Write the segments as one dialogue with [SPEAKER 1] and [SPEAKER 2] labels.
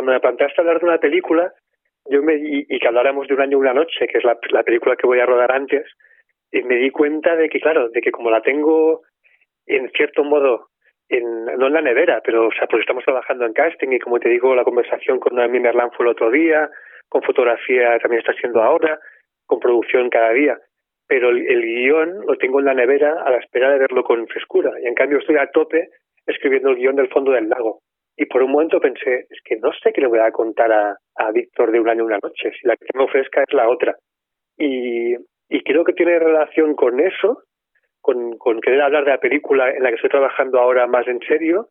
[SPEAKER 1] cuando me planteaste hablar de una película, yo me, y, que habláramos de un año y una noche, que es la, la película que voy a rodar antes, y me di cuenta de que, claro, de que como la tengo en cierto modo, en, no en la nevera, pero, o sea, pues estamos trabajando en casting y como te digo, la conversación con Noemí Merlán fue el otro día, con fotografía también está siendo ahora, con producción cada día. Pero el, el guion lo tengo en la nevera a la espera de verlo con frescura. Y en cambio estoy a tope escribiendo el guion del fondo del lago. Y por un momento pensé, es que no sé qué le voy a contar a, a Víctor de un año una noche, si la que tengo fresca es la otra. Y, y creo que tiene relación con eso, con, con querer hablar de la película en la que estoy trabajando ahora más en serio,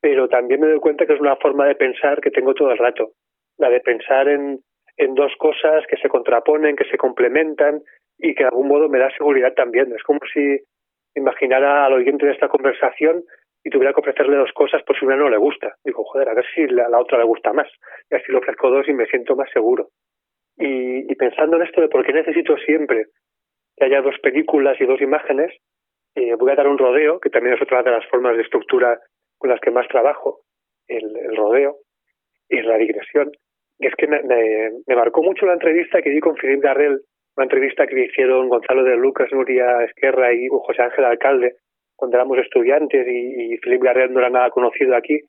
[SPEAKER 1] pero también me doy cuenta que es una forma de pensar que tengo todo el rato, la de pensar en, en dos cosas que se contraponen, que se complementan y que de algún modo me da seguridad también. Es como si imaginara al oyente de esta conversación y tuviera que ofrecerle dos cosas por si una no le gusta. Digo, joder, a ver si a la otra le gusta más. Y así lo ofrezco dos y me siento más seguro. Y, y pensando en esto de por qué necesito siempre que haya dos películas y dos imágenes, eh, voy a dar un rodeo, que también es otra de las formas de estructura con las que más trabajo, el, el rodeo y la digresión. Y es que me, me, marcó mucho la entrevista que di con Philippe Garrel, una entrevista que le hicieron Gonzalo de Lucas, Nuria Esquerra y José Ángel Alcalde cuando éramos estudiantes y, y Philippe Garrel no era nada conocido aquí.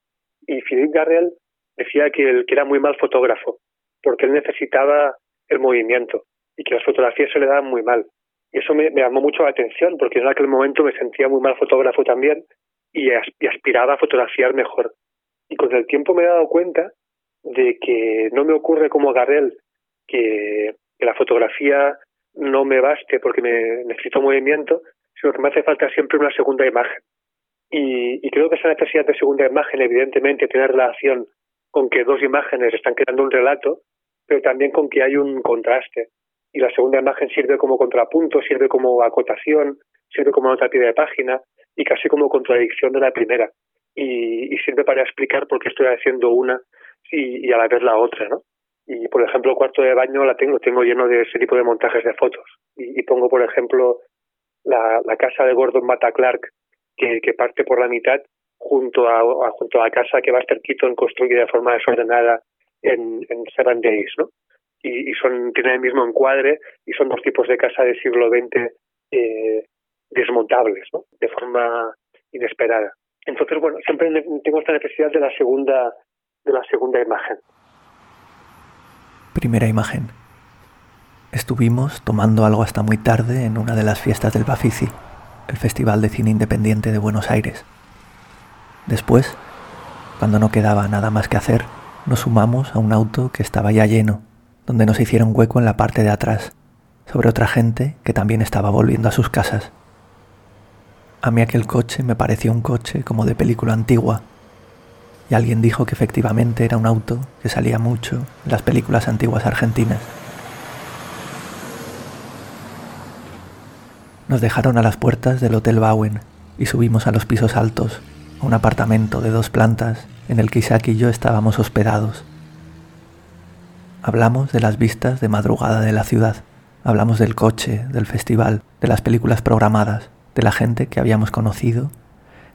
[SPEAKER 1] Y Philippe Garrel decía que, él, que era muy mal fotógrafo, porque él necesitaba el movimiento y que las fotografías se le daban muy mal. Y eso me, llamó mucho la atención, porque en aquel momento me sentía muy mal fotógrafo también y, as, y aspiraba a fotografiar mejor. Y con el tiempo me he dado cuenta de que no me ocurre como Garrel, que, que la fotografía no me baste porque me necesito movimiento, sino que me hace falta siempre una segunda imagen. Y, y creo que esa necesidad de segunda imagen, evidentemente, tiene relación con que dos imágenes están creando un relato, pero también con que hay un contraste. Y la segunda imagen sirve como contrapunto, sirve como acotación, sirve como nota de página y casi como contradicción de la primera. Y, y sirve para explicar por qué estoy haciendo una y, a la vez la otra, ¿no? Y, por ejemplo, cuarto de baño la tengo, tengo lleno de ese tipo de montajes de fotos. Y pongo, por ejemplo, la, casa de Gordon Mata Clark, que, parte por la mitad, junto a, a, junto a la casa que Buster Keaton construye de forma desordenada en, en Seven Days, ¿no? Y, y son, tienen el mismo encuadre y son dos tipos de casa del siglo XX eh, desmontables, ¿no? De forma inesperada. Entonces, bueno, siempre tengo esta necesidad de la segunda, de la segunda imagen.
[SPEAKER 2] Primera imagen. Estuvimos tomando algo hasta muy tarde en una de las fiestas del Bafisi, el Festival de Cine Independiente de Buenos Aires. Después, cuando no quedaba nada más que hacer, nos sumamos a un auto que estaba ya lleno, donde nos hicieron hueco en la parte de atrás, sobre otra gente que también estaba volviendo a sus casas. A mí aquel coche me pareció un coche como de película antigua, y alguien dijo que efectivamente era un auto que salía mucho en las películas antiguas argentinas. Nos dejaron a las puertas del Hotel Bowen y subimos a los pisos altos, a un apartamento de dos plantas en el que Isaac y yo estábamos hospedados. Hablamos de las vistas de madrugada de la ciudad, hablamos del coche, del festival, de las películas programadas, de la gente que habíamos conocido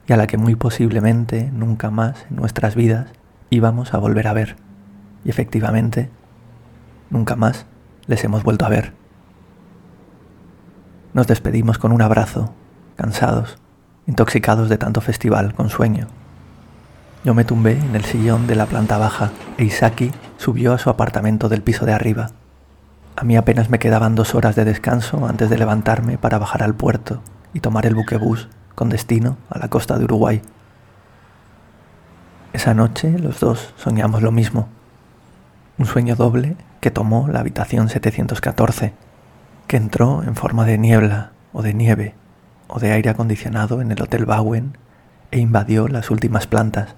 [SPEAKER 2] y a la que muy posiblemente nunca más en nuestras vidas íbamos a volver a ver. Y efectivamente, nunca más les hemos vuelto a ver. Nos despedimos con un abrazo, cansados, intoxicados de tanto festival, con sueño. Yo me tumbé en el sillón de la planta baja e Isaki subió a su apartamento del piso de arriba. A mí apenas me quedaban dos horas de descanso antes de levantarme para bajar al puerto y tomar el buquebús con destino a la costa de Uruguay. Esa noche los dos soñamos lo mismo. Un sueño doble que tomó la habitación 714 que entró en forma de niebla o de nieve o de aire acondicionado en el Hotel Bowen e invadió las últimas plantas.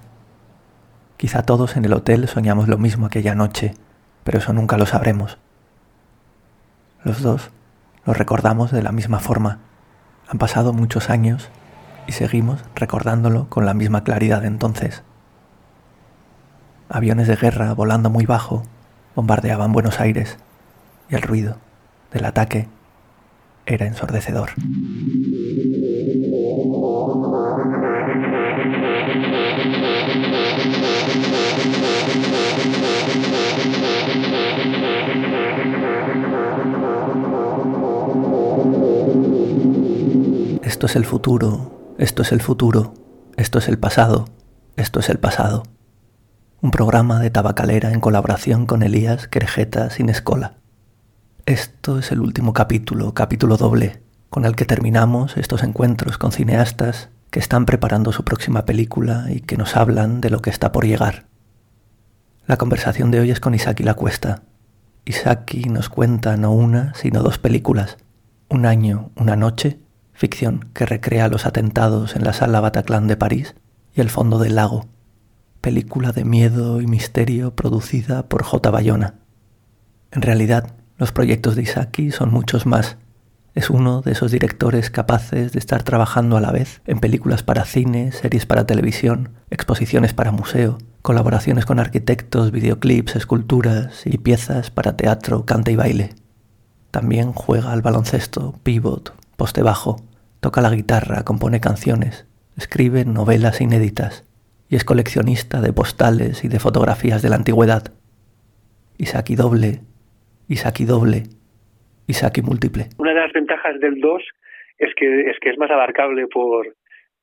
[SPEAKER 2] Quizá todos en el hotel soñamos lo mismo aquella noche, pero eso nunca lo sabremos. Los dos lo recordamos de la misma forma. Han pasado muchos años y seguimos recordándolo con la misma claridad entonces. Aviones de guerra volando muy bajo bombardeaban Buenos Aires y el ruido del ataque era ensordecedor. Esto es el futuro, esto es el futuro, esto es el pasado, esto es el pasado. Un programa de tabacalera en colaboración con Elías Querejeta sin escola. Esto es el último capítulo, capítulo doble, con el que terminamos estos encuentros con cineastas que están preparando su próxima película y que nos hablan de lo que está por llegar. La conversación de hoy es con Isaki La Cuesta. Isaki nos cuenta no una, sino dos películas. Un año, una noche, ficción que recrea los atentados en la sala Bataclan de París, y El fondo del lago, película de miedo y misterio producida por J. Bayona. En realidad, los proyectos de Isaki son muchos más. Es uno de esos directores capaces de estar trabajando a la vez en películas para cine, series para televisión, exposiciones para museo, colaboraciones con arquitectos, videoclips, esculturas y piezas para teatro, cante y baile. También juega al baloncesto, pivot, poste bajo, toca la guitarra, compone canciones, escribe novelas inéditas y es coleccionista de postales y de fotografías de la antigüedad. Isaki doble, Isaki doble, Isaki múltiple.
[SPEAKER 1] Una de las ventajas del 2 es que es que es más abarcable por,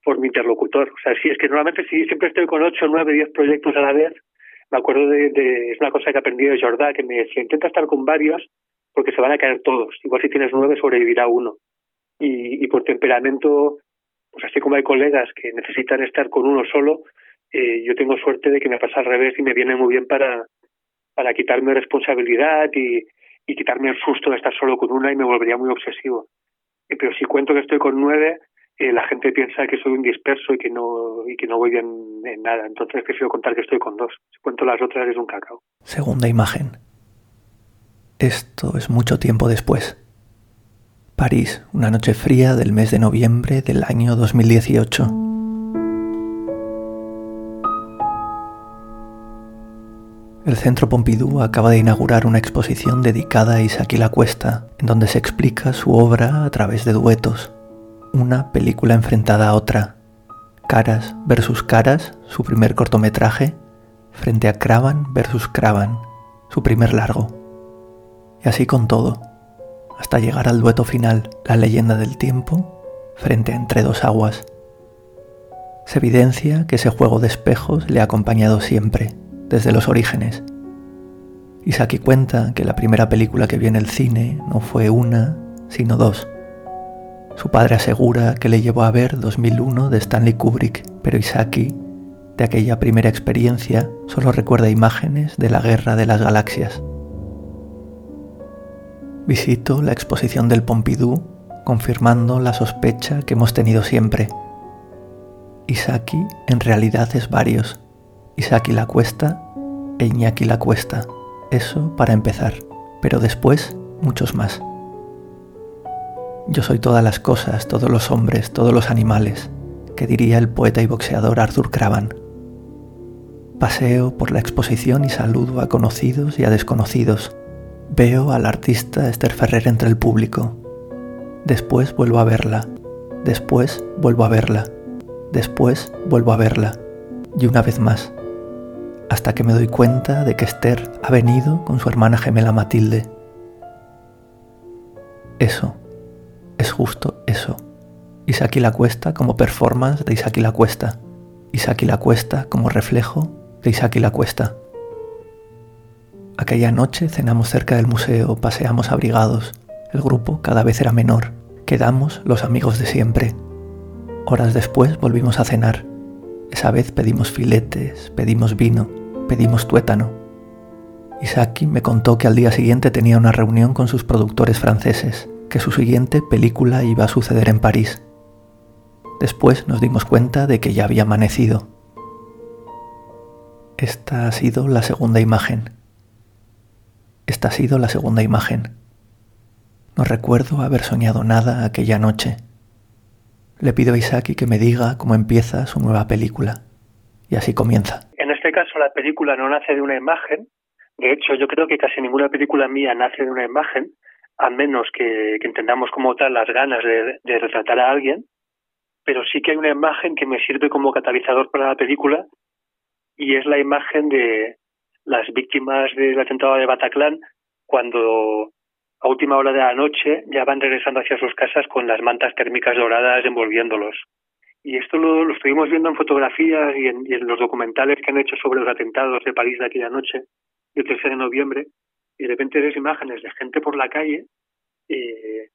[SPEAKER 1] por mi interlocutor. O sea, si es que normalmente si siempre estoy con 8, 9, 10 proyectos a la vez, me acuerdo de, es una cosa que aprendí de Jordá, que me decía, estar con varios porque se van a caer todos. Igual si tienes nueve, sobrevivirá uno. Y, y por temperamento, pues así como hay colegas que necesitan estar con uno solo, eh, yo tengo suerte de que me pasa al revés y me viene muy bien para, para quitarme responsabilidad y, y quitarme el susto de estar solo con una y me volvería muy obsesivo. Eh, pero si cuento que estoy con nueve, eh, la gente piensa que soy un disperso y que no y que no voy bien en nada. Entonces prefiero contar que estoy con dos. Si cuento las otras es un cacao.
[SPEAKER 2] Segunda imagen. Esto es mucho tiempo después. París, una noche fría del mes de noviembre del año 2018. El Centro Pompidou acaba de inaugurar una exposición dedicada a Isaac la Cuesta, en donde se explica su obra a través de duetos, una película enfrentada a otra, Caras versus Caras, su primer cortometraje, frente a Cravan versus Cravan, su primer largo. Y así con todo, hasta llegar al dueto final, La leyenda del tiempo, frente a Entre dos aguas. Se evidencia que ese juego de espejos le ha acompañado siempre, desde los orígenes. Isaki cuenta que la primera película que vio en el cine no fue una, sino dos. Su padre asegura que le llevó a ver 2001 de Stanley Kubrick, pero Isaki, de aquella primera experiencia, solo recuerda imágenes de la Guerra de las Galaxias. Visito la exposición del Pompidou confirmando la sospecha que hemos tenido siempre. Isaki en realidad es varios. Isaki la cuesta e Iñaki la cuesta. Eso para empezar. Pero después muchos más. Yo soy todas las cosas, todos los hombres, todos los animales, que diría el poeta y boxeador Arthur Cravan. Paseo por la exposición y saludo a conocidos y a desconocidos, Veo al artista Esther Ferrer entre el público. Después vuelvo a verla. Después vuelvo a verla. Después vuelvo a verla. Y una vez más. Hasta que me doy cuenta de que Esther ha venido con su hermana gemela Matilde. Eso. Es justo eso. Isaki la Cuesta como performance de Isaki la Cuesta. Isaki la Cuesta como reflejo de Isaki la Cuesta. Aquella noche cenamos cerca del museo, paseamos abrigados. El grupo cada vez era menor. Quedamos los amigos de siempre. Horas después volvimos a cenar. Esa vez pedimos filetes, pedimos vino, pedimos tuétano. Isaki me contó que al día siguiente tenía una reunión con sus productores franceses, que su siguiente película iba a suceder en París. Después nos dimos cuenta de que ya había amanecido. Esta ha sido la segunda imagen. Esta ha sido la segunda imagen. No recuerdo haber soñado nada aquella noche. Le pido a Isaki que me diga cómo empieza su nueva película. Y así comienza.
[SPEAKER 1] En este caso la película no nace de una imagen. De hecho, yo creo que casi ninguna película mía nace de una imagen, a menos que, entendamos como tal las ganas de, de retratar a alguien. Pero sí que hay una imagen que me sirve como catalizador para la película y es la imagen de, las víctimas del atentado de Bataclan, cuando a última hora de la noche ya van regresando hacia sus casas con las mantas térmicas doradas envolviéndolos. Y esto lo, estuvimos viendo en fotografías y en, los documentales que han hecho sobre los atentados de París de aquella noche, el 13 de noviembre, y de repente ves imágenes de gente por la calle, eh,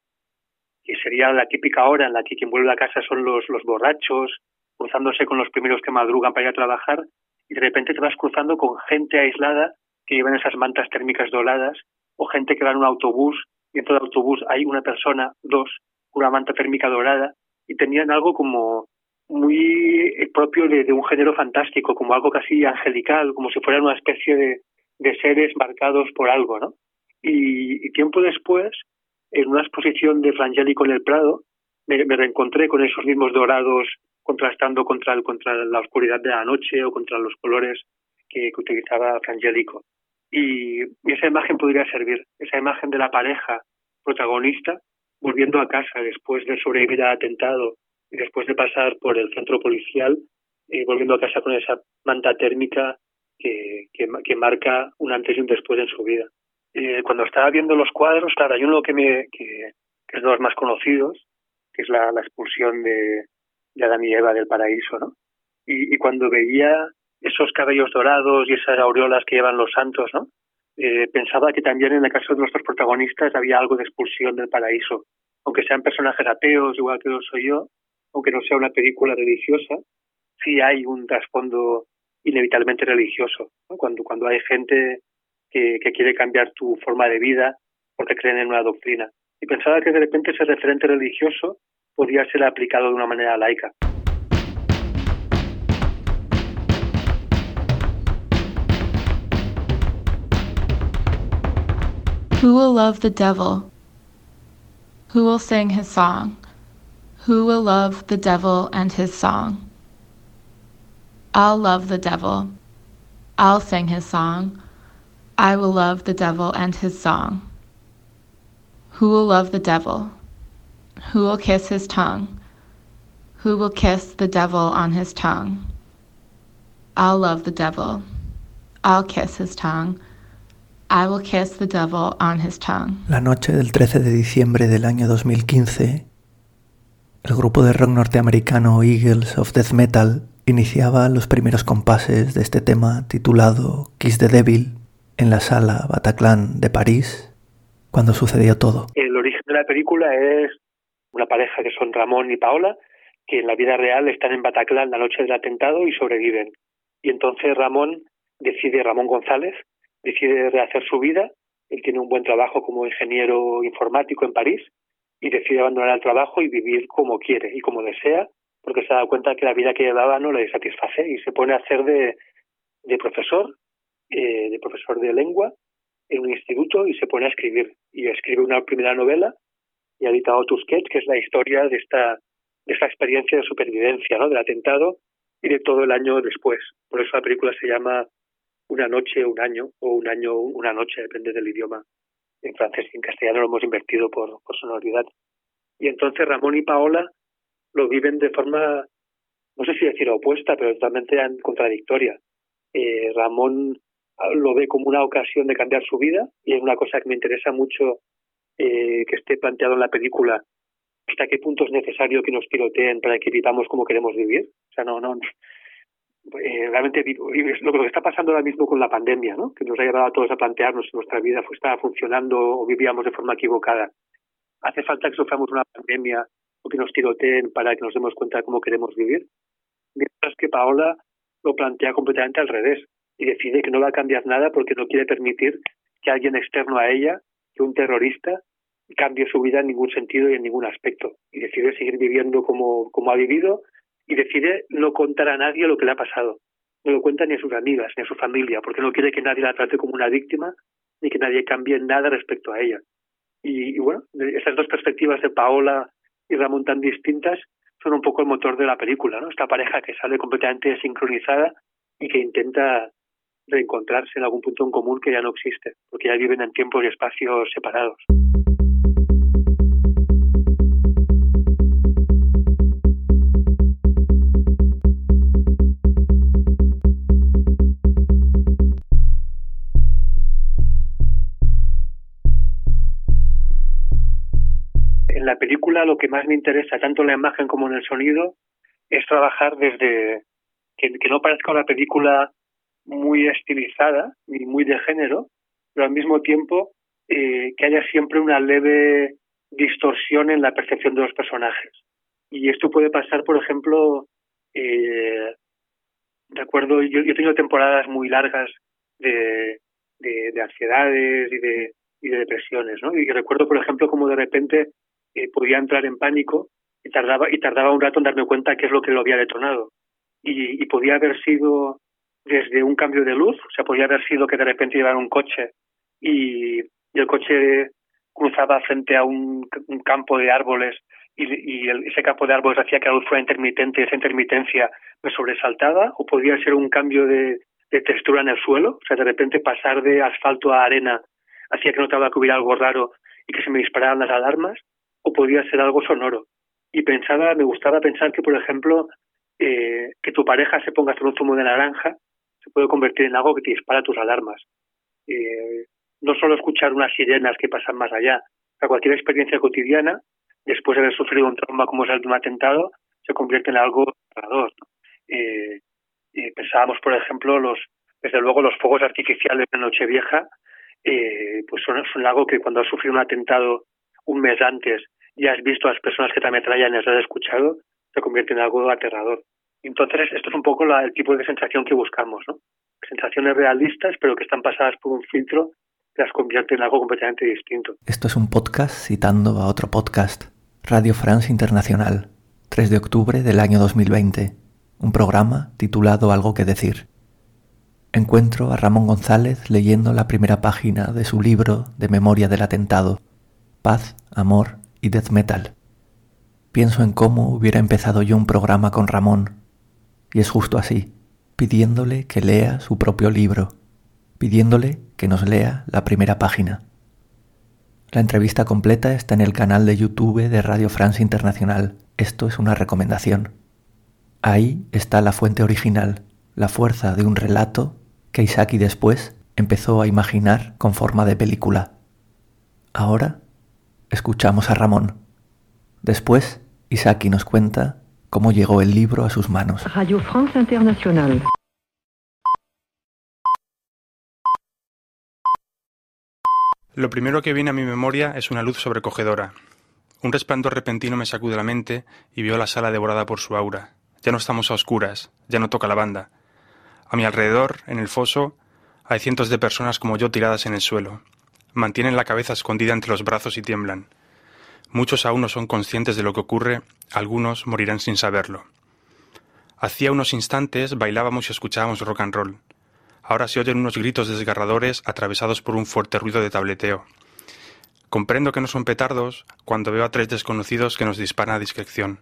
[SPEAKER 1] que sería la típica hora en la que quien vuelve a casa son los, los borrachos, cruzándose con los primeros que madrugan para ir a trabajar, y de repente te vas cruzando con gente aislada que llevan esas mantas térmicas doradas, o gente que va en un autobús, y en todo el autobús hay una persona, dos, una manta térmica dorada, y tenían algo como muy propio de, un género fantástico, como algo casi angelical, como si fueran una especie de, seres marcados por algo, ¿no? Y, tiempo después, en una exposición de Frangélico en el Prado, me, reencontré con esos mismos dorados contrastando contra, el, contra la oscuridad de la noche o contra los colores que, utilizaba Frangélico. Y, esa imagen podría servir, esa imagen de la pareja protagonista volviendo a casa después de sobrevivir al atentado y después de pasar por el centro policial, eh, volviendo a casa con esa manta térmica que, que, marca un antes y un después en su vida. Eh, cuando estaba viendo los cuadros, claro, hay uno que, me, que, es de los más conocidos, que es la, la expulsión de, de, Adán y Eva del paraíso, ¿no? Y, y, cuando veía esos cabellos dorados y esas aureolas que llevan los santos, ¿no? Eh, pensaba que también en el caso de nuestros protagonistas había algo de expulsión del paraíso. Aunque sean personajes ateos, igual que lo soy yo, aunque no sea una película religiosa, sí hay un trasfondo inevitablemente religioso. Cuando, cuando hay gente que, que quiere cambiar tu forma de vida porque creen en una doctrina. Y pensaba que de repente ese referente religioso podría ser aplicado de una manera laica.
[SPEAKER 3] Who will love the devil? Who will sing his song? Who will love the devil and his song? I'll love the devil. I'll sing his song. I will love the devil and his song. Who will love the devil? Who will kiss his tongue? Who will kiss the devil on his tongue? I'll love the devil. I'll kiss his tongue. I will kiss the devil on his tongue.
[SPEAKER 2] La noche del 13 de diciembre del año 2015 El grupo de rock norteamericano Eagles of Death Metal iniciaba los primeros compases de este tema titulado Kiss the Devil en la sala Bataclan de París cuando sucedió todo.
[SPEAKER 1] El origen de la película es una pareja que son Ramón y Paola, que en la vida real están en Bataclan la noche del atentado y sobreviven. Y entonces Ramón decide, Ramón González, decide rehacer su vida. Él tiene un buen trabajo como ingeniero informático en París y decide abandonar el trabajo y vivir como quiere y como desea, porque se dado cuenta que la vida que llevaba no le satisface y se pone a hacer de, de profesor, eh, de profesor de lengua en un instituto y se pone a escribir. Y escribe una primera novela y ha editado Tusquets, que es la historia de esta, de esta experiencia de supervivencia, ¿no? del atentado y de todo el año después. Por eso la película se llama Una noche, un año, o un año, una noche, depende del idioma en francés y en castellano lo hemos invertido por, sonoridad. Y entonces Ramón y Paola lo viven de forma, no sé si decir opuesta, pero totalmente contradictoria. Eh, Ramón lo ve como una ocasión de cambiar su vida y es una cosa que me interesa mucho eh, que esté planteado en la película hasta qué punto es necesario que nos tiroteen para que vivamos como queremos vivir. O sea, no, no, eh, realmente lo que está pasando ahora mismo con la pandemia, ¿no? que nos ha llevado a todos a plantearnos si nuestra vida estaba funcionando o vivíamos de forma equivocada. ¿Hace falta que suframos una pandemia o que nos tiroteen para que nos demos cuenta de cómo queremos vivir? Mientras que Paola lo plantea completamente al revés y decide que no va a cambiar nada porque no quiere permitir que alguien externo a ella, que un terrorista, cambie su vida en ningún sentido y en ningún aspecto. Y decide seguir viviendo como, como ha vivido y decide no contar a nadie lo que le ha pasado. No lo cuenta ni a sus amigas, ni a su familia, porque no quiere que nadie la trate como una víctima, ni que nadie cambie nada respecto a ella. Y, bueno, estas dos perspectivas de Paola y Ramón tan distintas son un poco el motor de la película, ¿no? Esta pareja que sale completamente sincronizada y que intenta reencontrarse en algún punto en común que ya no existe, porque ya viven en tiempos y espacios separados. En la película lo que más me interesa, tanto en la imagen como en el sonido, es trabajar desde que, no parezca una película muy estilizada ni muy de género, pero al mismo tiempo eh, que haya siempre una leve distorsión en la percepción de los personajes. Y esto puede pasar, por ejemplo, eh, de acuerdo, yo, yo he tenido temporadas muy largas de, de, ansiedades y de, y de depresiones, ¿no? Y recuerdo, por ejemplo, como de repente eh, podía entrar en pánico y tardaba y tardaba un rato en darme cuenta qué es lo que lo había detonado. Y, y podía haber sido desde un cambio de luz, o sea, podía haber sido que de repente llevara un coche y, el coche cruzaba frente a un, campo de árboles y, ese campo de árboles hacía que la luz fuera intermitente y esa intermitencia me sobresaltaba, o podía ser un cambio de, de textura en el suelo, o sea, de repente pasar de asfalto a arena hacía que notaba que hubiera algo raro y que se me dispararan las alarmas, o podía ser algo sonoro. Y pensaba, me gustaba pensar que, por ejemplo, eh, que tu pareja se ponga a hacer un zumo de naranja se puede convertir en algo que te dispara tus alarmas. Eh, no solo escuchar unas sirenas que pasan más allá, cualquier experiencia cotidiana, después de haber sufrido un trauma como es el de un atentado, se convierte en algo ¿no? Eh, pensábamos, por ejemplo, los desde luego los fuegos artificiales de Nochevieja, eh, pues son, son, algo que cuando has sufrido un atentado un mes antes y has visto a las personas que te ametrallan y has escuchado, se convierte en algo aterrador. Entonces, esto es un poco el tipo de sensación que buscamos, ¿no? Sensaciones realistas, pero que están pasadas por un filtro que las convierte en algo completamente distinto.
[SPEAKER 2] Esto es un podcast citando a otro podcast, Radio France Internacional, 3 de octubre del año 2020 un programa titulado Algo que decir. Encuentro a Ramón González leyendo la primera página de su libro de memoria del atentado, Paz, Amor y Death Metal. Pienso en cómo hubiera empezado yo un programa con Ramón, y es justo así, pidiéndole que lea su propio libro, pidiéndole que nos lea la primera página. La entrevista completa está en el canal de YouTube de Radio France Internacional. Esto es una recomendación. Ahí está la fuente original, la fuerza de un relato que Isaki después empezó a imaginar con forma de película. Ahora escuchamos a Ramón. Después, Isaki nos cuenta cómo llegó el libro a sus manos.
[SPEAKER 4] Radio France Internacional.
[SPEAKER 5] Lo primero que viene a mi memoria es una luz sobrecogedora. Un resplandor repentino me sacude la mente y veo la sala devorada por su aura. Ya no estamos a oscuras, ya no toca la banda. A mi alrededor, en el foso, hay cientos de personas como yo tiradas en el suelo. Mantienen la cabeza escondida entre los brazos y tiemblan. Muchos aún no son conscientes de lo que ocurre, algunos morirán sin saberlo. Hacía unos instantes bailábamos y escuchábamos rock and roll. Ahora se oyen unos gritos desgarradores atravesados por un fuerte ruido de tableteo. Comprendo que no son petardos cuando veo a tres desconocidos que nos disparan a discreción.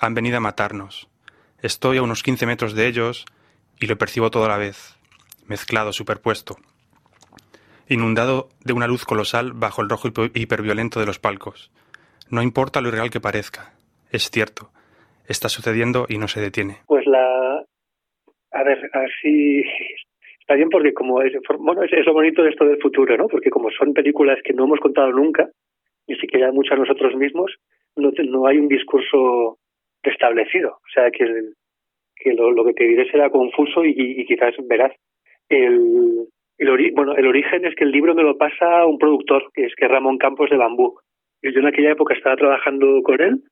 [SPEAKER 5] Han venido a matarnos. Estoy a unos 15 metros de ellos y lo percibo todo a la vez, mezclado, superpuesto, inundado de una luz colosal bajo el rojo hiperviolento de los palcos. No importa lo irreal que parezca, es cierto, está sucediendo y no se detiene.
[SPEAKER 1] Pues la... A ver, así está bien porque como es, bueno, es, lo bonito de esto del futuro, ¿no? Porque como son películas que no hemos contado nunca, ni siquiera mucho a nosotros mismos, no, no hay un discurso establecido. O sea, que, que lo, que te diré será confuso y, quizás verás. El, el, bueno, el origen es que el libro me lo pasa un productor, que es que Ramón Campos de Bambú. Yo en aquella época estaba trabajando con él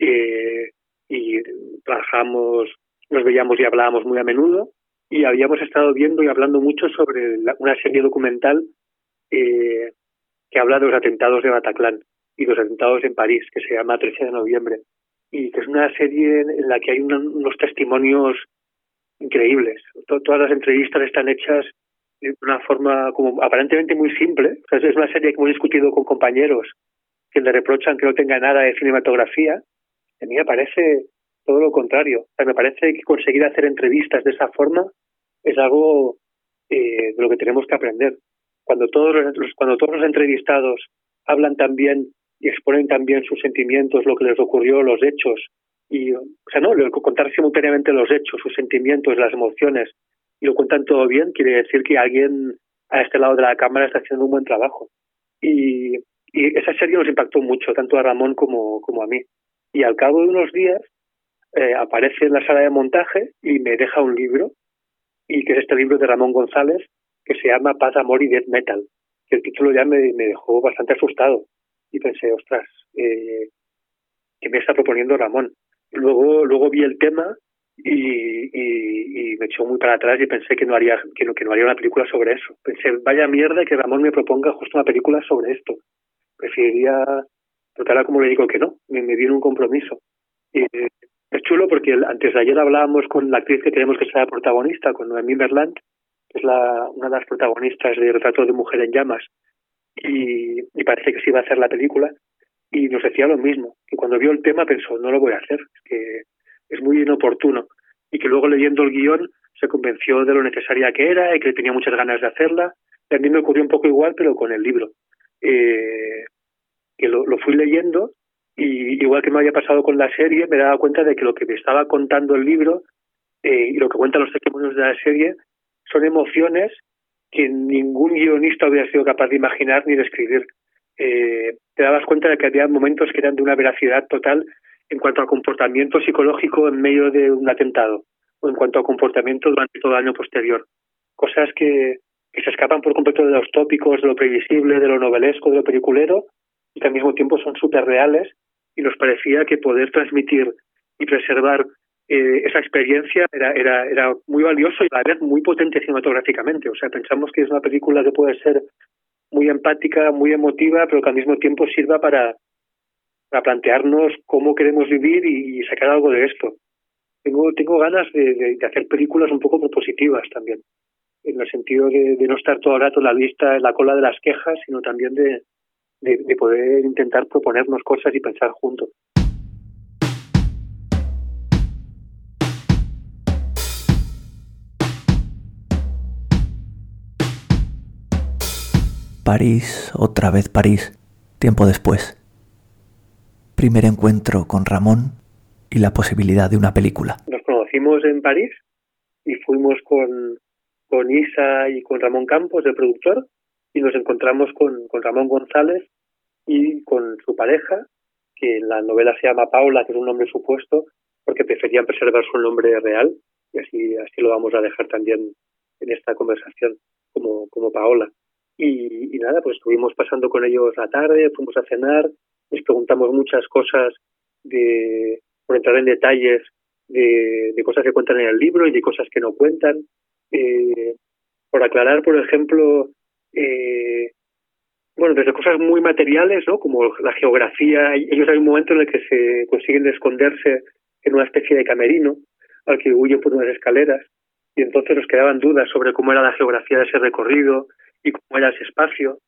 [SPEAKER 1] eh, y trabajamos, nos veíamos y hablábamos muy a menudo y habíamos estado viendo y hablando mucho sobre una serie documental eh, que habla de los atentados de Bataclan y los atentados en París, que se llama 13 de noviembre y que es una serie en la que hay unos testimonios increíbles. todas las entrevistas están hechas de una forma como aparentemente muy simple. es una serie que hemos discutido con compañeros que le reprochan que no tenga nada de cinematografía. A mí me parece todo lo contrario. me parece que conseguir hacer entrevistas de esa forma es algo eh, de lo que tenemos que aprender. Cuando todos los, cuando todos los entrevistados hablan también y exponen también sus sentimientos, lo que les ocurrió, los hechos. Y, o sea, no, contar simultáneamente los hechos, sus sentimientos, las emociones, y lo cuentan todo bien, quiere decir que alguien a este lado de la cámara está haciendo un buen trabajo. Y, Y esa serie nos impactó mucho, tanto a Ramón como, como a mí. Y al cabo de unos días eh, aparece en la sala de montaje y me deja un libro, y que es este libro de Ramón González, que se llama Paz, Amor y Death Metal. Que el título ya me, me dejó bastante asustado. Y pensé, ostras, eh, ¿qué me está proponiendo Ramón? Luego, luego vi el tema y, y, me echó muy para atrás y pensé que no haría que no, que no haría una película sobre eso. Pensé, vaya mierda que Ramón me proponga justo una película sobre esto. Preferiría, ahora como le digo que no, me, me un compromiso. Y, es chulo porque antes de ayer hablábamos con la actriz que queremos que sea protagonista, con Noemí Merland, que es la, una de las protagonistas de Retrato de Mujer en Llamas, y, y parece que sí va a hacer la película, y nos decía lo mismo, que cuando vio el tema pensó, no lo voy a hacer, que es muy inoportuno, y que luego leyendo el guion se convenció de lo necesaria que era y que tenía muchas ganas de hacerla. Y a me ocurrió un poco igual, pero con el libro. Eh, que lo, lo fui leyendo y igual que me había pasado con la serie, me daba cuenta de que lo que me estaba contando el libro eh, y lo que cuentan los testimonios de la serie son emociones que ningún guionista hubiera sido capaz de imaginar ni de escribir. Eh, te dabas cuenta de que había momentos que eran de una veracidad total en cuanto al comportamiento psicológico en medio de un atentado o en cuanto al comportamiento durante todo el año posterior. Cosas que, que se escapan por completo de los tópicos, de lo previsible, de lo novelesco, de lo peliculero y que al mismo tiempo son súper reales y nos parecía que poder transmitir y preservar eh, esa experiencia era, era, era muy valioso y a la vez muy potente cinematográficamente. O sea, pensamos que es una película que puede ser muy empática, muy emotiva, pero que al mismo tiempo sirva para, para plantearnos cómo queremos vivir y, sacar algo de esto. Tengo, tengo ganas de, de, hacer películas un poco propositivas también, en el sentido de, no estar todo el rato en la lista, en la cola de las quejas, sino también de, de, poder intentar proponernos cosas y pensar juntos.
[SPEAKER 2] París, otra vez París, tiempo después. Primer encuentro con Ramón y la posibilidad de una película.
[SPEAKER 1] Nos conocimos en París y fuimos con, con Isa y con Ramón Campos, el productor, y nos encontramos con, con Ramón González y con su pareja, que en la novela se llama Paula, que es un nombre supuesto, porque preferían preservar su nombre real, y así, así lo vamos a dejar también en esta conversación como, como Paola. Y, y nada, pues estuvimos pasando con ellos la tarde, fuimos a cenar, les preguntamos muchas cosas de, por entrar en detalles de, de cosas que cuentan en el libro y de cosas que no cuentan. Eh, por aclarar, por ejemplo, eh, bueno, desde cosas muy materiales, ¿no? Como la geografía. Ellos hay un momento en el que se consiguen esconderse en una especie de camerino al que huyen por unas escaleras y entonces nos quedaban dudas sobre cómo era la geografía de ese recorrido y cómo era ese espacio.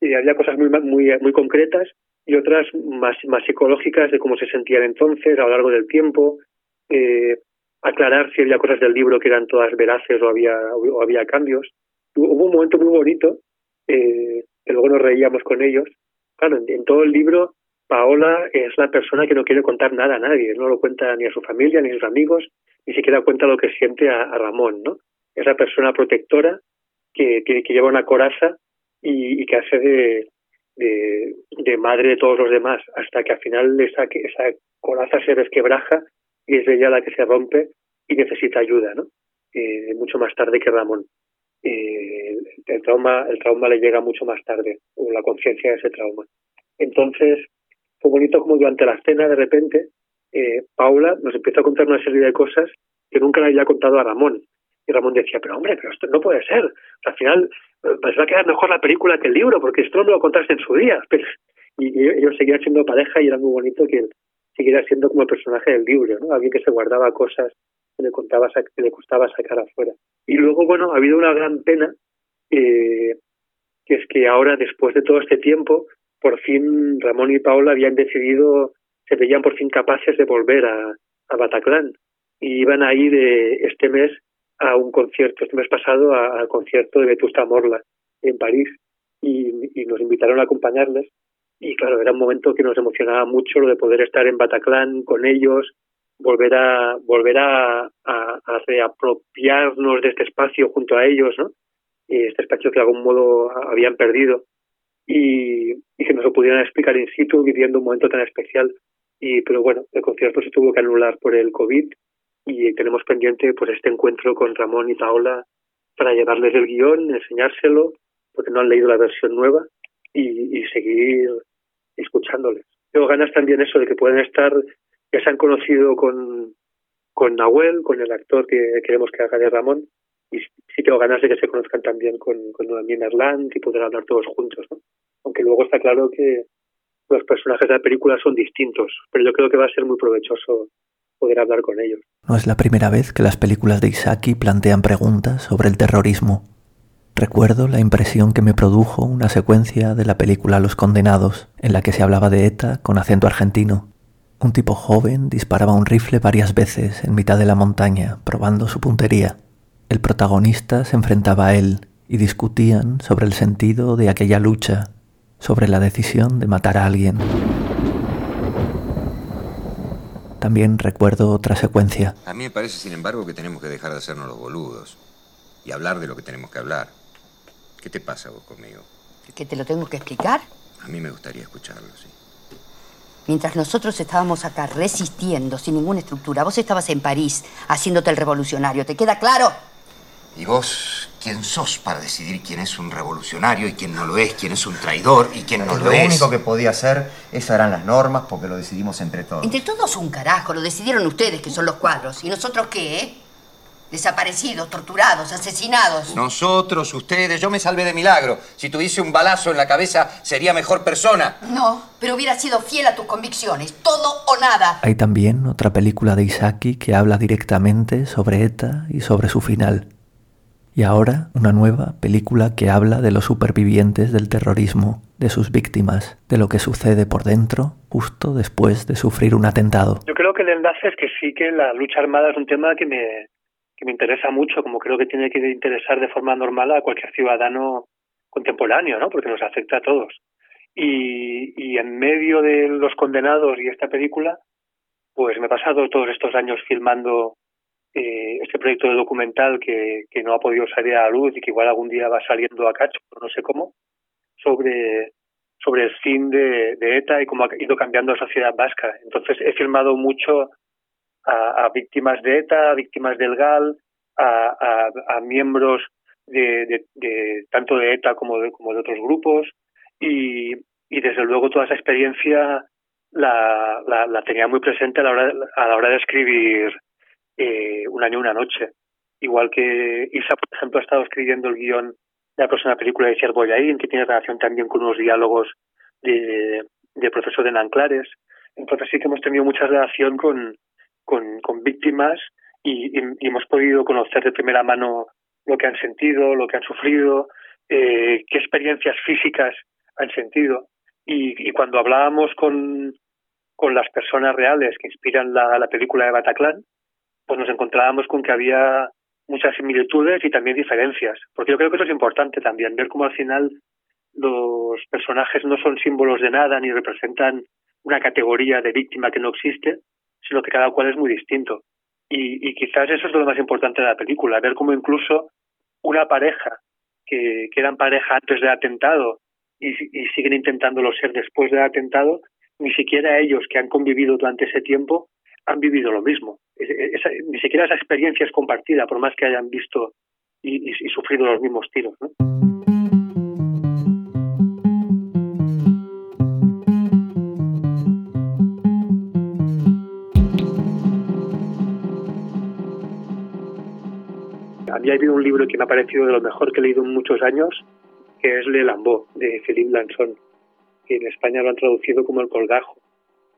[SPEAKER 1] Y había cosas muy muy muy concretas y otras más más psicológicas de cómo se sentían entonces a lo largo del tiempo. Eh, aclarar si había cosas del libro que eran todas veraces o había o había cambios. Hubo un momento muy bonito eh, que luego nos reíamos con ellos. Claro, en, todo el libro Paola es la persona que no quiere contar nada a nadie, no lo cuenta ni a su familia, ni a sus amigos, ni siquiera cuenta lo que siente a, Ramón, ¿no? Es la persona protectora que, que, lleva una coraza y, y que hace de, de, madre de todos los demás, hasta que al final esa, esa coraza se resquebraja y es ella la que se rompe y necesita ayuda, ¿no? Eh, mucho más tarde que Ramón. Eh, el trauma, el trauma le llega mucho más tarde, o la conciencia de ese trauma. Entonces, fue bonito como durante la cena, de repente, eh, Paula nos empieza a contar una serie de cosas que nunca le había contado a Ramón. Ramón decía, pero hombre, pero esto no puede ser. al final, pues va a quedar mejor la película que el libro, porque esto no lo contaste en su día. y, ellos seguían siendo pareja y era muy bonito que él siguiera siendo como el personaje del libro, ¿no? Alguien que se guardaba cosas que le, contaba, le costaba sacar afuera. Y luego, bueno, ha habido una gran pena eh, que es que ahora, después de todo este tiempo, por fin Ramón y Paola habían decidido, se veían por fin capaces de volver a, a Bataclan y iban a ir de este mes a un concierto, este mes pasado al concierto de Vetusta Morla en París y, nos invitaron a acompañarles y claro, era un momento que nos emocionaba mucho lo de poder estar en Bataclan con ellos, volver a volver a reapropiarnos de este espacio junto a ellos, ¿no? este espacio que de algún modo habían perdido y, y que nos lo pudieran explicar in situ viviendo un momento tan especial. Y, pero bueno, el concierto se tuvo que anular por el COVID y tenemos pendiente pues este encuentro con Ramón y Paola para llevarles el guion, enseñárselo, porque no han leído la versión nueva y, seguir escuchándoles. Tengo ganas también eso de que pueden estar, ya se han conocido con, con Nahuel, con el actor que queremos que haga de Ramón, y sí tengo ganas de que se conozcan también con, con Noemí y poder hablar todos juntos, ¿no? Aunque luego está claro que los personajes de la película son distintos, pero yo creo que va a ser muy provechoso poder hablar con ellos.
[SPEAKER 2] No es la primera vez que las películas de Isaki plantean preguntas sobre el terrorismo. Recuerdo la impresión que me produjo una secuencia de la película Los Condenados, en la que se hablaba de ETA con acento argentino. Un tipo joven disparaba un rifle varias veces en mitad de la montaña, probando su puntería. El protagonista se enfrentaba a él y discutían sobre el sentido de aquella lucha, sobre la decisión de matar a alguien. También recuerdo otra secuencia.
[SPEAKER 6] A mí me parece, sin embargo, que tenemos que dejar de hacernos los boludos y hablar de lo que tenemos que hablar. ¿Qué te pasa vos conmigo?
[SPEAKER 7] ¿Que te lo tengo que explicar?
[SPEAKER 6] A mí me gustaría escucharlo, sí.
[SPEAKER 7] Mientras nosotros estábamos acá resistiendo sin ninguna estructura, vos estabas en París haciéndote el revolucionario. ¿Te queda claro?
[SPEAKER 6] ¿Y vos quién sos para decidir quién es un revolucionario y quién no lo es, quién es un traidor y quién no lo,
[SPEAKER 8] Lo
[SPEAKER 6] es?
[SPEAKER 8] único que podía hacer, esas eran las normas porque lo decidimos entre todos.
[SPEAKER 7] Entre todos un carajo, lo decidieron ustedes, que son los cuadros. ¿Y nosotros qué, eh? Desaparecidos, torturados, asesinados.
[SPEAKER 6] Nosotros, ustedes, yo me salvé de milagro. Si tuviese un balazo en la cabeza, sería mejor persona.
[SPEAKER 7] No, pero hubiera sido fiel a tus convicciones. Todo o nada.
[SPEAKER 2] Hay también otra película de Isaki que habla directamente sobre ETA y sobre su final. Y ahora una nueva película que habla de los supervivientes del terrorismo, de sus víctimas, de lo que sucede por dentro justo después de sufrir un atentado.
[SPEAKER 1] Yo creo que el enlace es que sí que la lucha armada es un tema que me, que me interesa mucho, como creo que tiene que interesar de forma normal a cualquier ciudadano contemporáneo, ¿no? Porque nos afecta a todos. Y, y en medio de los condenados y esta película, pues me he pasado todos estos años filmando eh, este proyecto de documental que, que no ha podido salir a la luz y que igual algún día va saliendo a cacho, no sé cómo, sobre sobre el fin de, ETA y cómo ha ido cambiando la sociedad vasca. Entonces he filmado mucho a, víctimas de ETA, a víctimas del GAL, a, miembros de, de, tanto de ETA como de, como de otros grupos y, y desde luego toda esa experiencia la, la, la tenía muy presente a la hora, a la hora de escribir eh, Un año una noche. Igual que Isa, por ejemplo, ha estado escribiendo el guion de la próxima película de Siervo Boyaín, que tiene relación también con unos diálogos de, de profesor de Nanclares. Entonces sí que hemos tenido mucha relación con, con, con víctimas y, y, y, hemos podido conocer de primera mano lo que han sentido, lo que han sufrido, eh, qué experiencias físicas han sentido. Y, y cuando hablábamos con, con las personas reales que inspiran la, la película de Bataclan, pues nos encontrábamos con que había muchas similitudes y también diferencias. Porque yo creo que eso es importante también, ver cómo al final los personajes no son símbolos de nada ni representan una categoría de víctima que no existe, sino que cada cual es muy distinto. Y, y quizás eso es lo más importante de la película, ver cómo incluso una pareja que, que eran pareja antes del atentado y, y siguen intentándolo ser después del atentado, ni siquiera ellos que han convivido durante ese tiempo han vivido lo mismo. Ni siquiera esa experiencia es compartida, por más que hayan visto y, sufrido los mismos tiros. ¿no? A habido un libro que me ha parecido de lo mejor que he leído en muchos años, que es Le Lambeau, de Philippe Lanson, que en España lo han traducido como El Colgajo,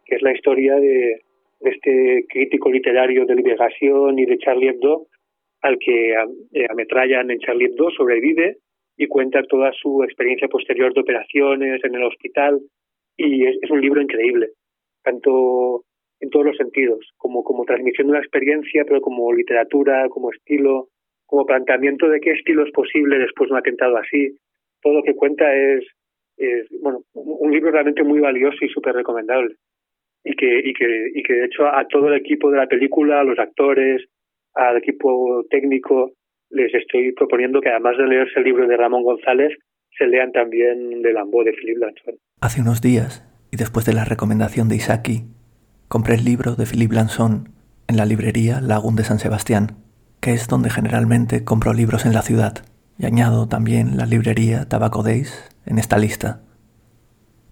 [SPEAKER 1] que es la historia de este crítico literario de Liberación y de Charlie Hebdo, al que eh, ametrallan en Charlie Hebdo, sobrevive y cuenta toda su experiencia posterior de operaciones en el hospital y es, es un libro increíble, tanto en todos los sentidos, como, como transmisión de una experiencia, pero como literatura, como estilo, como planteamiento de qué estilo es posible después de un atentado así. Todo lo que cuenta es, es bueno, un libro realmente muy valioso y súper recomendable y que, y que, y que de hecho a todo el equipo de la película, a los actores, al equipo técnico, les estoy proponiendo que además de leerse el libro de Ramón González, se lean también de Lambeau de Philippe Lanson.
[SPEAKER 2] Hace unos días, y después de la recomendación de Isaki, compré el libro de Philippe Lanson en la librería Lagún de San Sebastián, que es donde generalmente compro libros en la ciudad, y añado también la librería Tabaco Days en esta lista.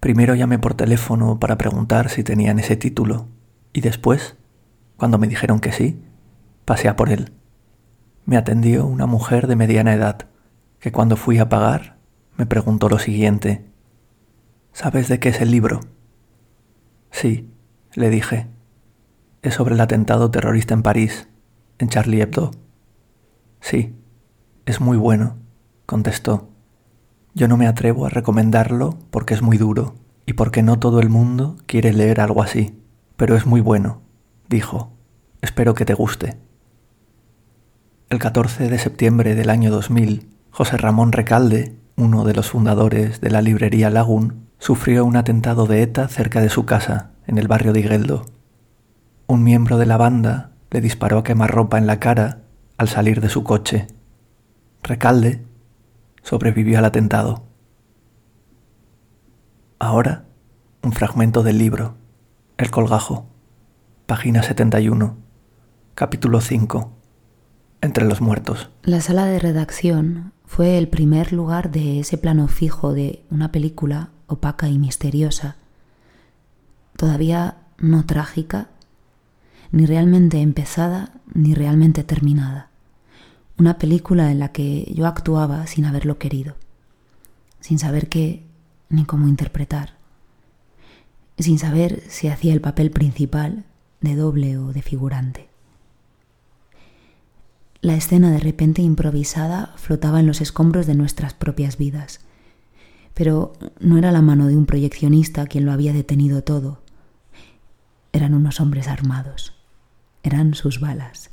[SPEAKER 2] Primero llamé por teléfono para preguntar si tenían ese título, y después, cuando me dijeron que sí, pasé a por él. Me atendió una mujer de mediana edad, que cuando fui a pagar me preguntó lo siguiente. ¿Sabes de qué es el libro? Sí, le dije. Es sobre el atentado terrorista en París, en Charlie Hebdo. Sí, es muy bueno, contestó. Yo no me atrevo a recomendarlo porque es muy duro y porque no todo el mundo quiere leer algo así, pero es muy bueno, dijo. Espero que te guste. El 14 de septiembre del año 2000, José Ramón Recalde, uno de los fundadores de la librería Lagún, sufrió un atentado de ETA cerca de su casa, en el barrio de Igueldo. Un miembro de la banda le disparó a quemarropa en la cara al salir de su coche. Recalde sobrevivió al atentado. Ahora, un fragmento del libro, El colgajo, página 71, capítulo 5, Entre los muertos.
[SPEAKER 9] La sala de redacción fue el primer lugar de ese plano fijo de una película opaca y misteriosa, todavía no trágica, ni realmente empezada, ni realmente terminada. Una película en la que yo actuaba sin haberlo querido, sin saber qué ni cómo interpretar, sin saber si hacía el papel principal de doble o de figurante. La escena de repente improvisada flotaba en los escombros de nuestras propias vidas. Pero no era la mano de un proyeccionista quien lo había detenido todo. Eran unos hombres armados. Eran sus balas.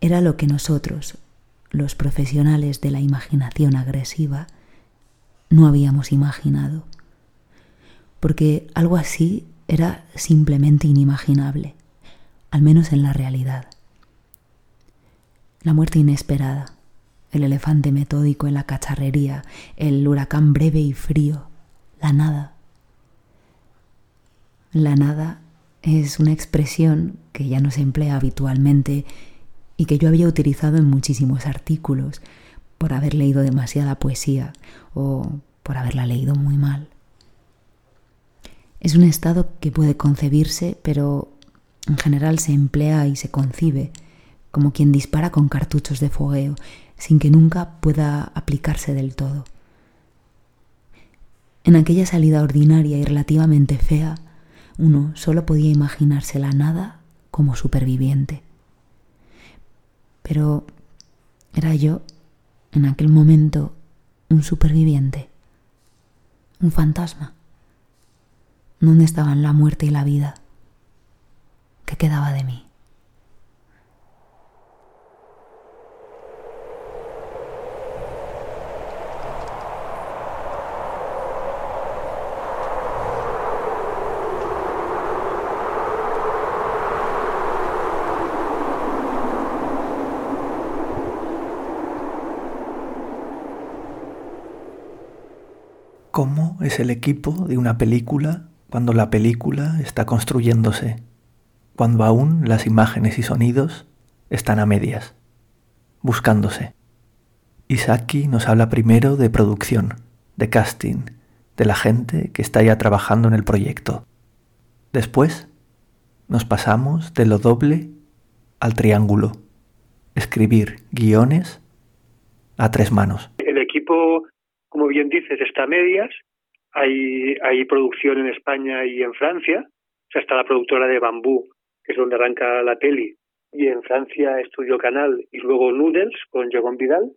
[SPEAKER 9] Era lo que nosotros, los profesionales de la imaginación agresiva, no habíamos imaginado. Porque algo así era simplemente inimaginable, al menos en la realidad la muerte inesperada, el elefante metódico en la cacharrería, el huracán breve y frío, la nada. La nada es una expresión que ya no se emplea habitualmente y que yo había utilizado en muchísimos artículos por haber leído demasiada poesía o por haberla leído muy mal. Es un estado que puede concebirse, pero en general se emplea y se concibe como quien dispara con cartuchos de fogueo, sin que nunca pueda aplicarse del todo. En aquella salida ordinaria y relativamente fea, uno solo podía imaginarse la nada como superviviente. Pero era yo, en aquel momento, un superviviente, un fantasma. ¿Dónde estaban la muerte y la vida? ¿Qué quedaba de mí?
[SPEAKER 2] ¿Cómo es el equipo de una película cuando la película está construyéndose? Cuando aún las imágenes y sonidos están a medias, buscándose. Isaki nos habla primero de producción, de casting, de la gente que está ya trabajando en el proyecto. Después nos pasamos de lo doble al triángulo, escribir guiones a tres manos.
[SPEAKER 1] El equipo como bien dices, está a medias. Hay, hay producción en España y en Francia. O sea, está la productora de Bambú, que es donde arranca la peli. Y en Francia Estudio Canal y luego Noodles con Jérôme Vidal.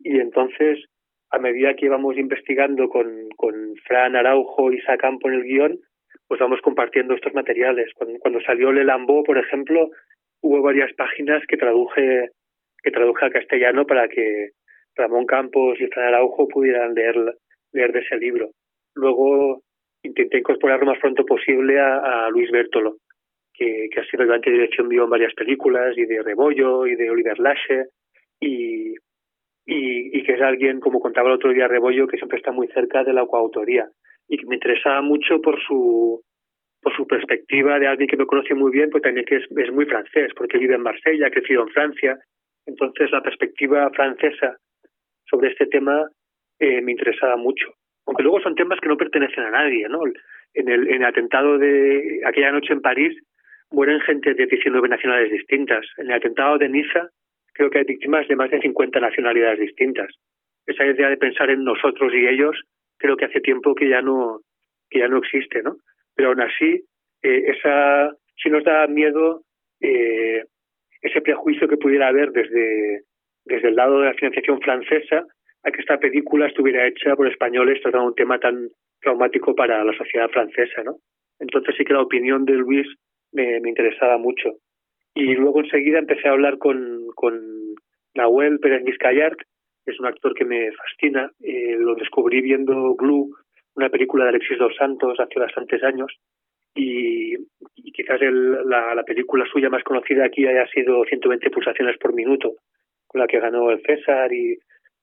[SPEAKER 1] Y entonces, a medida que íbamos investigando con, con Fran Araujo y Sacampo en el guion, pues vamos compartiendo estos materiales. Cuando, cuando salió Le Lambeau, por ejemplo, hubo varias páginas que traduje que traduje al castellano para que Ramón Campos y Fran Araujo pudieran leer, leer de ese libro. Luego intenté incorporar lo más pronto posible a, Luis Bertolo, que, ha sido ayudante de dirección mío en varias películas, y de Rebollo, y de Oliver Lasche, y, y, y que es alguien, como contaba el otro día Rebollo, que siempre está muy cerca de la coautoría y que me interesaba mucho por su por su perspectiva de alguien que me conoce muy bien, pues también que es, es muy francés, porque vive en Marsella, ha crecido en Francia. Entonces la perspectiva francesa sobre este tema eh, me interesaba mucho. Aunque luego son temas que no pertenecen a nadie, ¿no? En el, en el atentado de aquella noche en París mueren gente de 19 nacionalidades distintas. En el atentado de Niza creo que hay víctimas de más de 50 nacionalidades distintas. Esa idea de pensar en nosotros y ellos creo que hace tiempo que ya no que ya no existe, ¿no? Pero aún así, eh, esa sí nos da miedo eh, ese prejuicio que pudiera haber desde desde el lado de la financiación francesa a que esta película estuviera hecha por españoles tratando un tema tan traumático para la sociedad francesa, ¿no? Entonces sí que la opinión de Luis me, me interesaba mucho. Y luego enseguida empecé a hablar con, con Nahuel Pérez Vizcayart, que es un actor que me fascina. Eh, lo descubrí viendo Glue, una película de Alexis dos Santos hace bastantes años. Y, y quizás el, la, la película suya más conocida aquí haya sido 120 pulsaciones por minuto, con la que ganó el César y,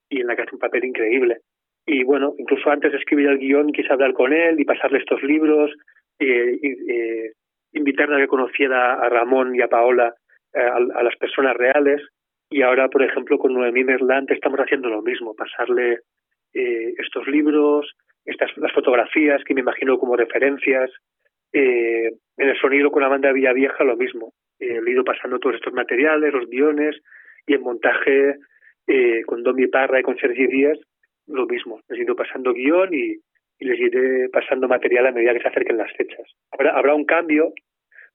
[SPEAKER 1] y en la que hace un papel increíble. Y bueno, incluso antes de escribir el guion quise hablar con él y pasarle estos libros, eh, eh, invitarle a que conociera a Ramón y a Paola, eh, a, a, las personas reales. Y ahora, por ejemplo, con Noemí Merlant estamos haciendo lo mismo, pasarle eh, estos libros, estas las fotografías que me imagino como referencias. Eh, en el sonido con la banda Villavieja lo mismo. He ido pasando todos estos materiales, los guiones, y en montaje eh, con Domi Parra y con Sergi Díaz lo mismo. Les he ido pasando guion y, y les iré pasando material a medida que se acerquen las fechas. Habrá, habrá un cambio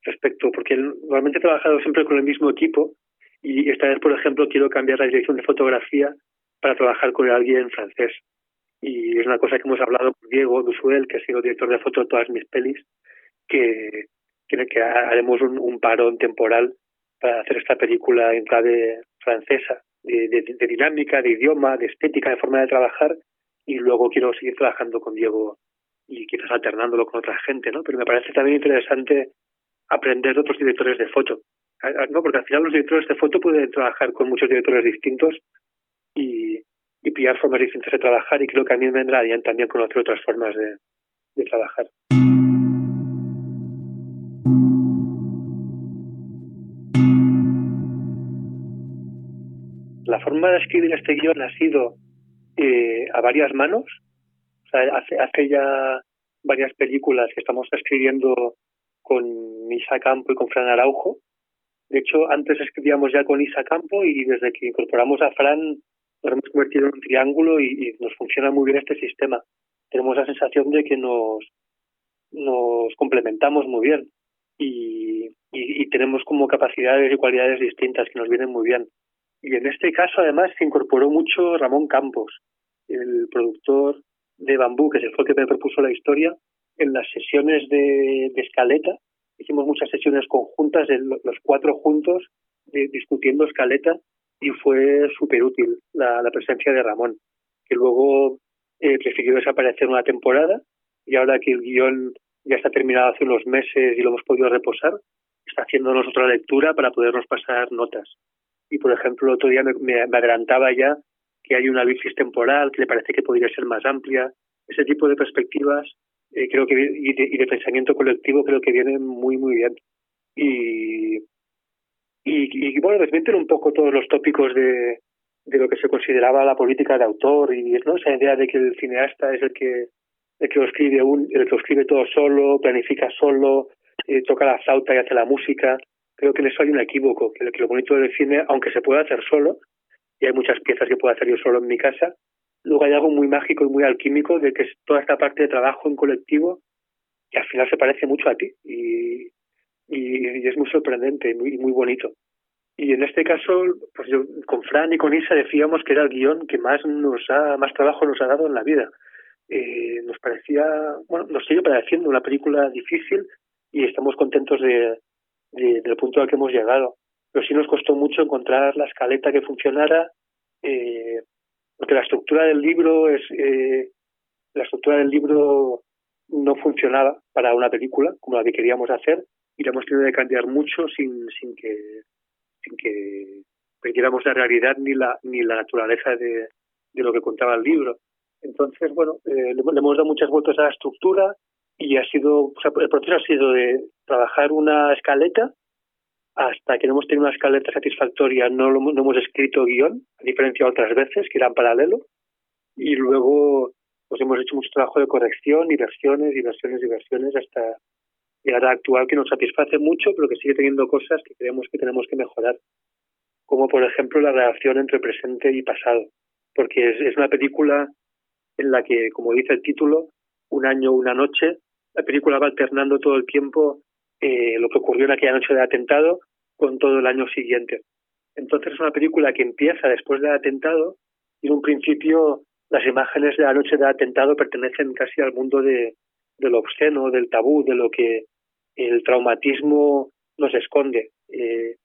[SPEAKER 1] respecto, porque normalmente he trabajado siempre con el mismo equipo y esta vez, por ejemplo, quiero cambiar la dirección de fotografía para trabajar con alguien francés. Y es una cosa que hemos hablado con Diego Dusuel, que ha sido director de foto de todas mis pelis, que, que, haremos un, un parón temporal para hacer esta película en clave francesa, de, de, de dinámica, de idioma, de estética, de forma de trabajar, y luego quiero seguir trabajando con Diego y quizás alternándolo con otra gente, ¿no? Pero me parece también interesante aprender de otros directores de foto, ¿no? Porque al final los directores de foto pueden trabajar con muchos directores distintos y, pillar formas distintas de trabajar y creo que a mí me vendrá bien también conocer otras formas de trabajar. La forma de escribir este guion ha sido eh, a varias manos. O sea, hace, hace ya varias películas que estamos escribiendo con Isa Campo y con Fran Araujo. De hecho, antes escribíamos ya con Isa Campo y desde que incorporamos a Fran nos hemos convertido en un triángulo y, nos funciona muy bien este sistema. Tenemos la sensación de que nos, nos complementamos muy bien y, y, y tenemos como capacidades y cualidades distintas que nos vienen muy bien. Y en este caso, además, se incorporó mucho Ramón Campos, el productor de Bambú, que fue el que me propuso la historia, en las sesiones de, de escaleta. Hicimos muchas sesiones conjuntas, de los cuatro juntos, discutiendo escaleta, y fue súper útil la, la, presencia de Ramón, que luego eh, prefirió desaparecer una temporada, y ahora que el guion ya está terminado hace unos meses y lo hemos podido reposar, está haciéndonos otra lectura para podernos pasar notas y por ejemplo el otro día me, me, adelantaba ya que hay una bicis temporal que le parece que podría ser más amplia. Ese tipo de perspectivas eh, creo que y de, pensamiento colectivo creo que vienen muy muy bien. Y, y, y bueno, desmienten un poco todos los tópicos de, de lo que se consideraba la política de autor y ¿no? esa idea de que el cineasta es el que el que lo escribe un, el que lo escribe todo solo, planifica solo, eh, toca la flauta y hace la música creo que en eso hay un equívoco, que, lo bonito del cine, aunque se puede hacer solo, y hay muchas piezas que puedo hacer yo solo en mi casa, luego hay algo muy mágico y muy alquímico de que es toda esta parte de trabajo en colectivo que al final se parece mucho a ti y, y, es muy sorprendente y muy, muy bonito. Y en este caso, pues yo con Fran y con Isa decíamos que era el guion que más nos ha, más trabajo nos ha dado en la vida. Eh, nos parecía, bueno, nos sigue pareciendo una película difícil y estamos contentos de, de, del punto al que hemos llegado. Pero sí nos costó mucho encontrar la escaleta que funcionara, eh, porque la estructura del libro es eh, la estructura del libro no funcionaba para una película como la que queríamos hacer y la hemos tenido que cambiar mucho sin que sin que perdiéramos la realidad ni la, ni la naturaleza de, de lo que contaba el libro. Entonces, bueno, eh, le, hemos dado muchas vueltas a la estructura y ha sido, o sea, el proceso ha sido de trabajar una escaleta hasta que no hemos tenido una escaleta satisfactoria, no, lo, no hemos escrito guion, a diferencia de otras veces que eran paralelo, y luego pues hemos hecho mucho trabajo de corrección y versiones y versiones y versiones hasta llegar a actual que nos satisface mucho, pero que sigue teniendo cosas que creemos que tenemos que mejorar, como por ejemplo la relación entre presente y pasado, porque es, es una película en la que, como dice el título, un año, una noche, la película va alternando todo el tiempo eh, lo que ocurrió en aquella noche de atentado con todo el año siguiente. Entonces es una película que empieza después del atentado y en un principio las imágenes de la noche del atentado pertenecen casi al mundo de, lo obsceno, del tabú, de lo que el traumatismo nos esconde. Eh,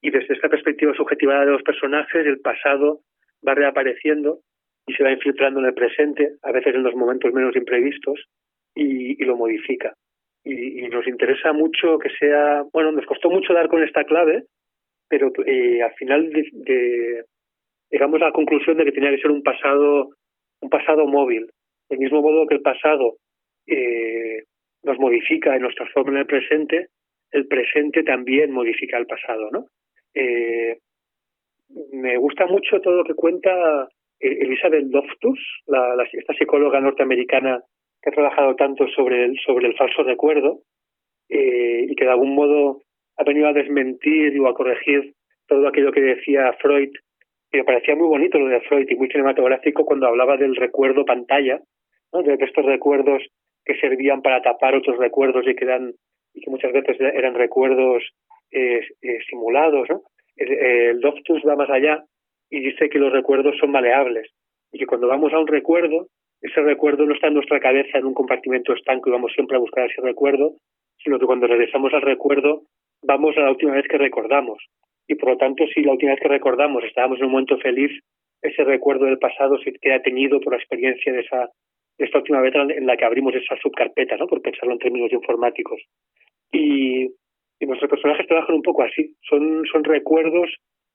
[SPEAKER 1] y desde esta perspectiva subjetiva de los personajes, el pasado va reapareciendo y se va infiltrando en el presente, a veces en los momentos menos imprevistos, y, lo modifica. Y, nos interesa mucho que sea, bueno, nos costó mucho dar con esta clave, pero eh, al final llegamos a la conclusión de que tenía que ser un pasado, un pasado móvil. Del mismo modo que el pasado eh, nos modifica y nos transforma en el presente, el presente también modifica el pasado, ¿no? Eh, me gusta mucho todo lo que cuenta Elizabeth Loftus, la, esta psicóloga norteamericana que ha trabajado tanto sobre el, sobre el falso recuerdo eh, y que de algún modo ha venido a desmentir o a corregir todo aquello que decía Freud, que me parecía muy bonito lo de Freud y muy cinematográfico cuando hablaba del recuerdo pantalla, ¿no? de estos recuerdos que servían para tapar otros recuerdos y que eran y que muchas veces eran recuerdos eh, eh, simulados. El, Loftus va más allá y dice que los recuerdos son maleables y que cuando vamos a un recuerdo, ese recuerdo no está en nuestra cabeza en un compartimento estanco y vamos siempre a buscar ese recuerdo, sino que cuando regresamos al recuerdo vamos a la última vez que recordamos. Y por lo tanto, si la última vez que recordamos estábamos en un momento feliz, ese recuerdo del pasado se queda teñido por la experiencia de esa de esta última vez en la que abrimos esa subcarpeta, ¿no? por pensarlo en términos informáticos. Y, y nuestros personajes trabajan un poco así. Son, son recuerdos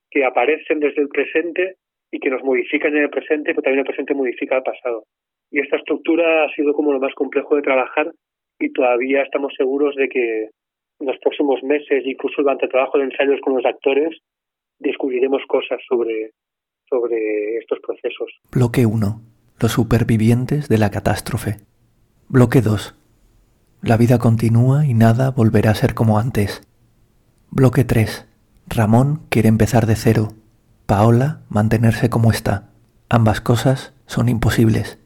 [SPEAKER 1] que aparecen desde el presente y que nos modifican en el presente, pero también el presente modifica el pasado. Y esta estructura ha sido como lo más complejo de trabajar y todavía estamos seguros de que en los próximos meses, incluso durante el trabajo de ensayos con los actores, descubriremos cosas sobre, sobre estos procesos.
[SPEAKER 2] Bloque 1. Los supervivientes de la catástrofe. Bloque 2. La vida continúa y nada volverá a ser como antes. Bloque 3. Ramón quiere empezar de cero. Paola mantenerse como está. Ambas cosas son imposibles.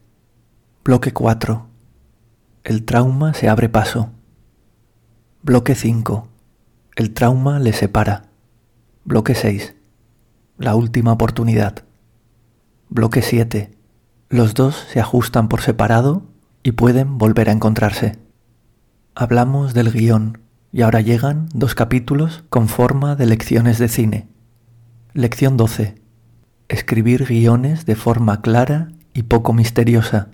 [SPEAKER 2] Bloque 4. El trauma se abre paso. Bloque 5. El trauma le separa. Bloque 6. La última oportunidad. Bloque 7. Los dos se ajustan por separado y pueden volver a encontrarse. Hablamos del guion y ahora llegan dos capítulos con forma de lecciones de cine. Lección 12. Escribir guiones de forma clara y poco misteriosa,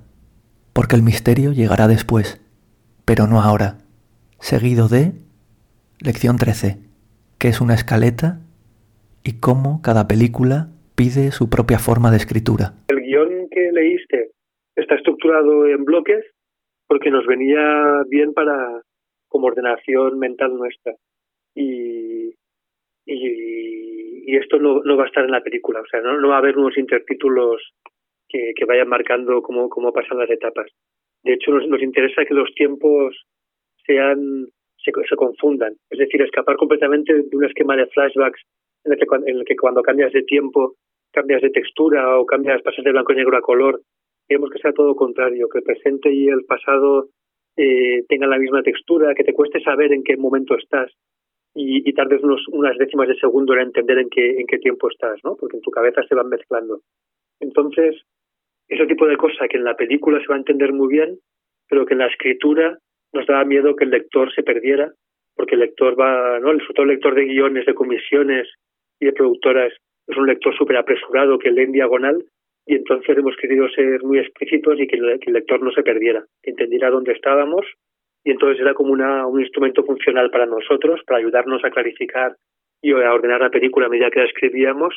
[SPEAKER 2] porque el misterio llegará después, pero no ahora. Seguido de Lección 13, que es una escaleta y cómo cada película pide su propia forma de escritura.
[SPEAKER 1] El guion que leíste está estructurado en bloques porque nos venía bien para como ordenación mental nuestra. Y, y, esto no, no, va a estar en la película, o sea, no, no va a haber unos intertítulos que, vayan marcando cómo, cómo pasan las etapas. De hecho, nos, nos interesa que los tiempos sean se, se, confundan, es decir, escapar completamente de un esquema de flashbacks en el, que, en el que cuando cambias de tiempo cambias de textura o cambias, pasas de blanco y negro a color. Queremos que sea todo contrario, que el presente y el pasado eh, tengan la misma textura, que te cueste saber en qué momento estás y, y tardes unos, unas décimas de segundo en entender en qué, en qué tiempo estás, ¿no? Porque en tu cabeza se van mezclando. Entonces, ese tipo de cosa que en la película se va a entender muy bien, pero que en la escritura nos daba miedo que el lector se perdiera, porque el lector va, ¿no? El todo lector de guiones, de comisiones y de productoras es un lector súper apresurado que lee en diagonal y entonces hemos querido ser muy explícitos y que el, lector no se perdiera, que entendiera dónde estábamos y entonces era como una, un instrumento funcional para nosotros, para ayudarnos a clarificar y a ordenar la película a medida que la escribíamos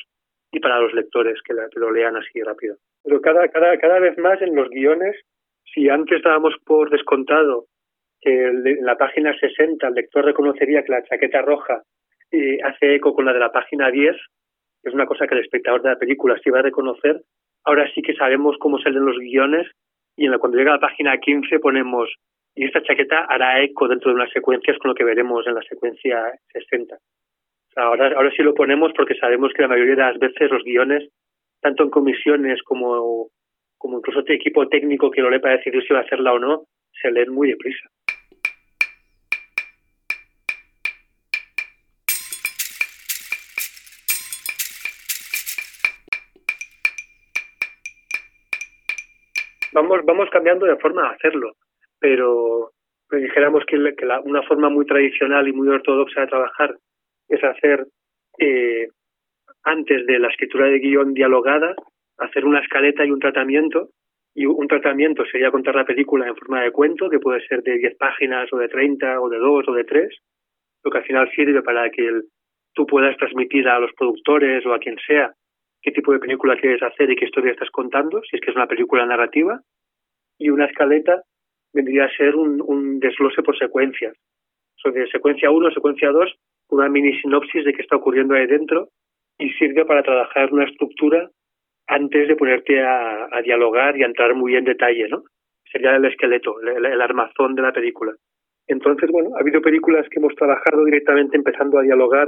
[SPEAKER 1] y para los lectores que, la, que lo lean así rápido. Pero cada, cada, cada vez más en los guiones, si antes dábamos por descontado que en la página 60 el lector reconocería que la chaqueta roja eh, hace eco con la de la página 10, es una cosa que el espectador de la película sí va a reconocer, ahora sí que sabemos cómo salen los guiones y en la, cuando llega a la página 15 ponemos y esta chaqueta hará eco dentro de unas secuencias con lo que veremos en la secuencia 60. Ahora, ahora sí lo ponemos porque sabemos que la mayoría de las veces los guiones, tanto en comisiones como, como incluso este equipo técnico que lo lee para decidir si va a hacerla o no, se leen muy deprisa. vamos vamos cambiando de forma de hacerlo pero dijéramos que, una forma muy tradicional y muy ortodoxa de trabajar es hacer eh, antes de la escritura de guion dialogada hacer una escaleta y un tratamiento y un tratamiento sería contar la película en forma de cuento que puede ser de 10 páginas o de 30 o de 2 o de 3 lo que al final sirve para que tú puedas transmitir a los productores o a quien sea qué tipo de película quieres hacer y qué historia estás contando, si es que es una película narrativa, y una escaleta vendría a ser un, un desglose por secuencias. Sobre secuencia 1, secuencia 2, una mini sinopsis de qué está ocurriendo ahí dentro y sirve para trabajar una estructura antes de ponerte a, dialogar y a entrar muy en detalle, ¿no? Sería el esqueleto, el, armazón de la película. Entonces, bueno, ha habido películas que hemos trabajado directamente empezando a dialogar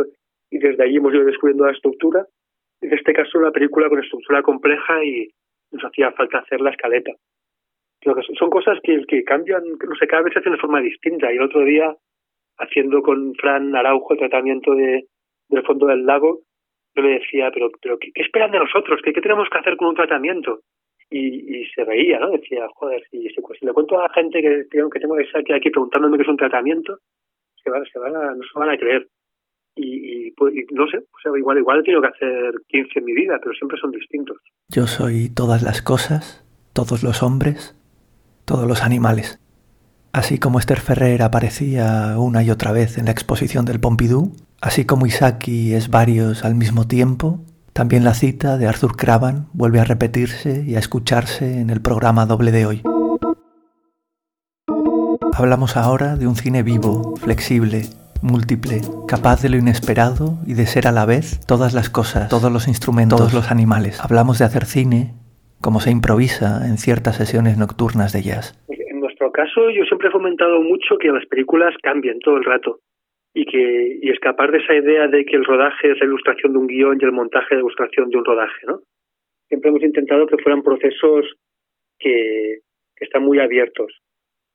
[SPEAKER 1] y desde allí hemos ido descubriendo la estructura en este caso una película con estructura compleja y nos hacía falta hacer la escaleta. son cosas que, que cambian, no sé, cada vez se hacen de forma distinta. Y el otro día, haciendo con Fran Araujo el tratamiento de, del fondo del lago, yo le decía, pero, pero ¿qué, esperan de nosotros? ¿Qué, tenemos que hacer con un tratamiento? Y, y se reía, ¿no? Decía, joder, si, si, le cuento a la gente que, tengo que estar aquí preguntándome qué es un tratamiento, se van, se van a, no se van a creer y, pues, no sé, igual, igual he tenido que hacer 15 en mi vida, pero siempre son distintos.
[SPEAKER 2] Yo soy todas las cosas, todos los hombres, todos los animales. Así como Esther Ferrer aparecía una y otra vez en la exposición del Pompidou, así como Isaki es varios al mismo tiempo, también la cita de Arthur Cravan vuelve a repetirse y a escucharse en el programa doble de hoy. Hablamos ahora de un cine vivo, flexible, múltiple, capaz de lo inesperado y de ser a la vez todas las cosas, todos los instrumentos, todos los animales. Hablamos de hacer cine como se improvisa en ciertas sesiones nocturnas de jazz.
[SPEAKER 1] Nuestro caso, yo siempre he fomentado mucho que las películas cambien todo el rato y que y escapar de esa idea de que el rodaje es la ilustración de un guion y el montaje de ilustración de un rodaje, ¿no? Siempre hemos intentado que fueran procesos que, que están muy abiertos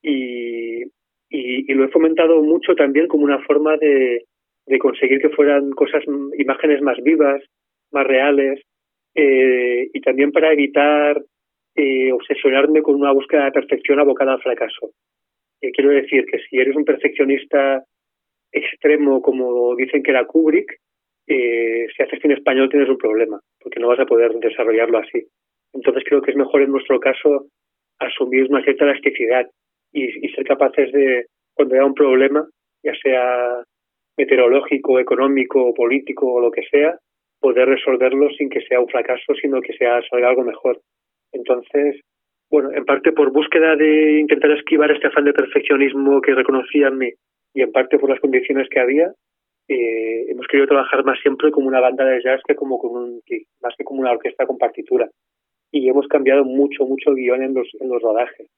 [SPEAKER 1] y, y, lo he fomentado mucho también como una forma de, de conseguir que fueran cosas, imágenes más vivas, más reales, eh, y también para evitar eh, obsesionarme con una búsqueda de perfección abocada al fracaso. Eh, quiero decir que si eres un perfeccionista extremo, como dicen que era Kubrick, eh, si haces cine español tienes un problema, porque no vas a poder desarrollarlo así. Entonces creo que es mejor en nuestro caso asumir una cierta elasticidad y, ser capaces de, cuando haya un problema, ya sea meteorológico, económico, político o lo que sea, poder resolverlo sin que sea un fracaso, sino que sea salga algo mejor. Entonces, bueno, en parte por búsqueda de intentar esquivar este afán de perfeccionismo que reconocía en mí y en parte por las condiciones que había, eh, hemos querido trabajar más siempre como una banda de jazz que como más que como una orquesta con partitura. Y hemos cambiado mucho, mucho guion en los, en los rodajes.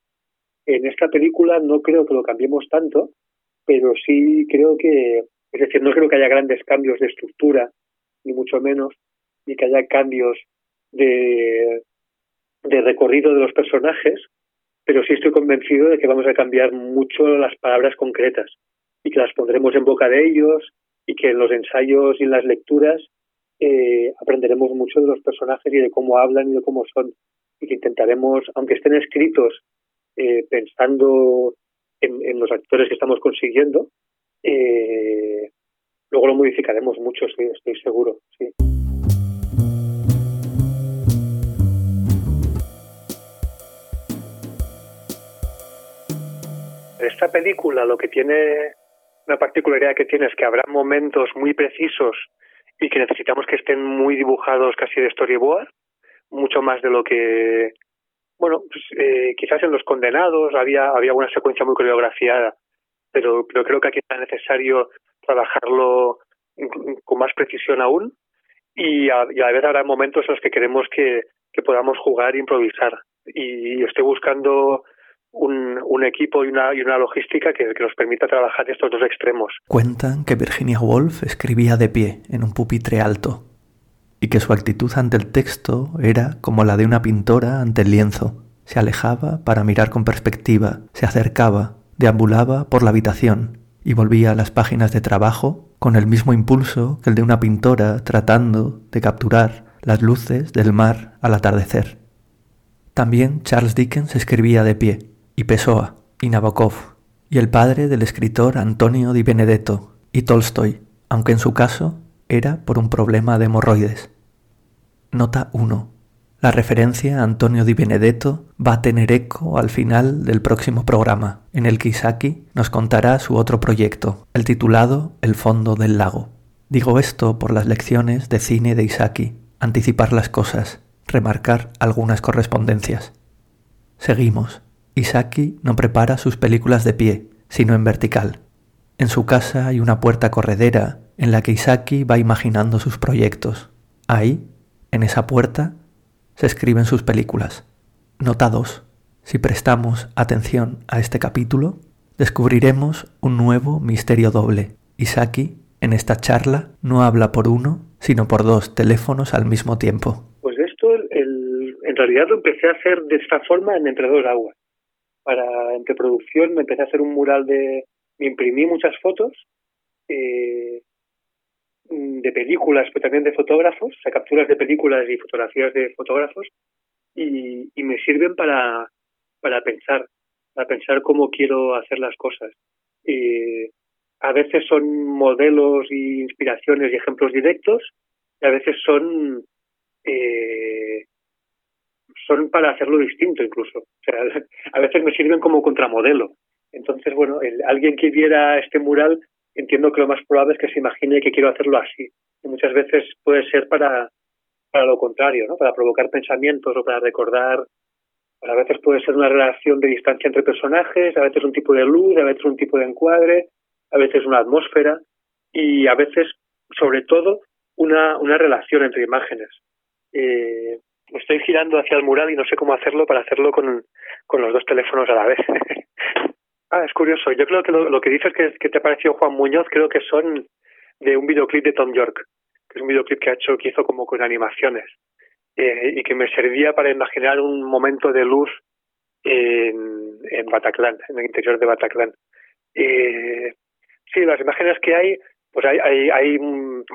[SPEAKER 1] En esta película no creo que lo cambiemos tanto, pero sí creo que, es decir, no creo que haya grandes cambios de estructura, ni mucho menos, ni que haya cambios de, de recorrido de los personajes, pero sí estoy convencido de que vamos a cambiar mucho las palabras concretas y que las pondremos en boca de ellos y que en los ensayos y en las lecturas eh, aprenderemos mucho de los personajes y de cómo hablan y de cómo son y que intentaremos, aunque estén escritos eh, pensando en, los actores que estamos consiguiendo, eh, luego lo modificaremos mucho, estoy seguro. Sí. Esta película lo que tiene una particularidad que tiene es que habrá momentos muy precisos y que necesitamos que estén muy dibujados casi de storyboard, mucho más de lo que, bueno, pues, eh, quizás en Los Condenados había, había una secuencia muy coreografiada, pero, pero creo que aquí está necesario trabajarlo con más precisión aún y a, y a la vez habrá momentos en los que queremos que, que podamos jugar e improvisar. Y estoy buscando un, equipo y una, y una logística que, que nos permita trabajar estos dos extremos.
[SPEAKER 2] Cuentan que Virginia Woolf escribía de pie en un pupitre alto y que su actitud ante el texto era como la de una pintora ante el lienzo. Se alejaba para mirar con perspectiva, se acercaba, deambulaba por la habitación y volvía a las páginas de trabajo con el mismo impulso que el de una pintora tratando de capturar las luces del mar al atardecer. También Charles Dickens escribía de pie, y Pessoa, y Nabokov, y el padre del escritor Antonio Di Benedetto, y Tolstoy, aunque en su caso era por un problema de hemorroides. Nota 1. La referencia a Antonio Di Benedetto va a tener eco al final del próximo programa, en el que Isaki nos contará su otro proyecto, el titulado El fondo del lago. Digo esto por las lecciones de cine de Isaki, anticipar las cosas, remarcar algunas correspondencias. Seguimos. Isaki no prepara sus películas de pie, sino en vertical. En su casa hay una puerta corredera en la que Isaki va imaginando sus proyectos. Ahí, en esa puerta, se escriben sus películas. Nota 2. Si prestamos atención a este capítulo, descubriremos un nuevo misterio doble. Isaki, en esta charla, no habla por uno, sino por dos teléfonos al mismo tiempo.
[SPEAKER 1] Pues esto, en realidad lo empecé a hacer de esta forma en Entre dos aguas. Para entre producción me empecé a hacer un mural de... Me imprimí muchas fotos eh, de películas, pero también de fotógrafos, o capturas de películas y fotografías de fotógrafos, y, y me sirven para, para pensar, para pensar cómo quiero hacer las cosas. Y a veces son modelos y inspiraciones y ejemplos directos, y a veces son eh, son para hacerlo distinto incluso. A veces me sirven como contramodelo. Entonces, bueno, el, alguien que viera este mural entiendo que lo más probable es que se imagine que quiero hacerlo así. Y muchas veces puede ser para, para lo contrario, ¿no? Para provocar pensamientos o para recordar. A veces puede ser una relación de distancia entre personajes, a veces un tipo de luz, a veces un tipo de encuadre, a veces una atmósfera y a veces, sobre todo, una, una relación entre imágenes. Eh, estoy girando hacia el mural y no sé cómo hacerlo para hacerlo con, con los dos teléfonos a la vez. Ah, es curioso. Yo creo que lo, que dices que, te pareció Juan Muñoz, creo que son de un videoclip de Tom York, que es un videoclip que ha hecho, que hizo como con animaciones, eh, y que me servía para imaginar un momento de luz en, en Bataclan, en el interior de Bataclan. Eh, sí, las imágenes que hay, pues hay, hay, hay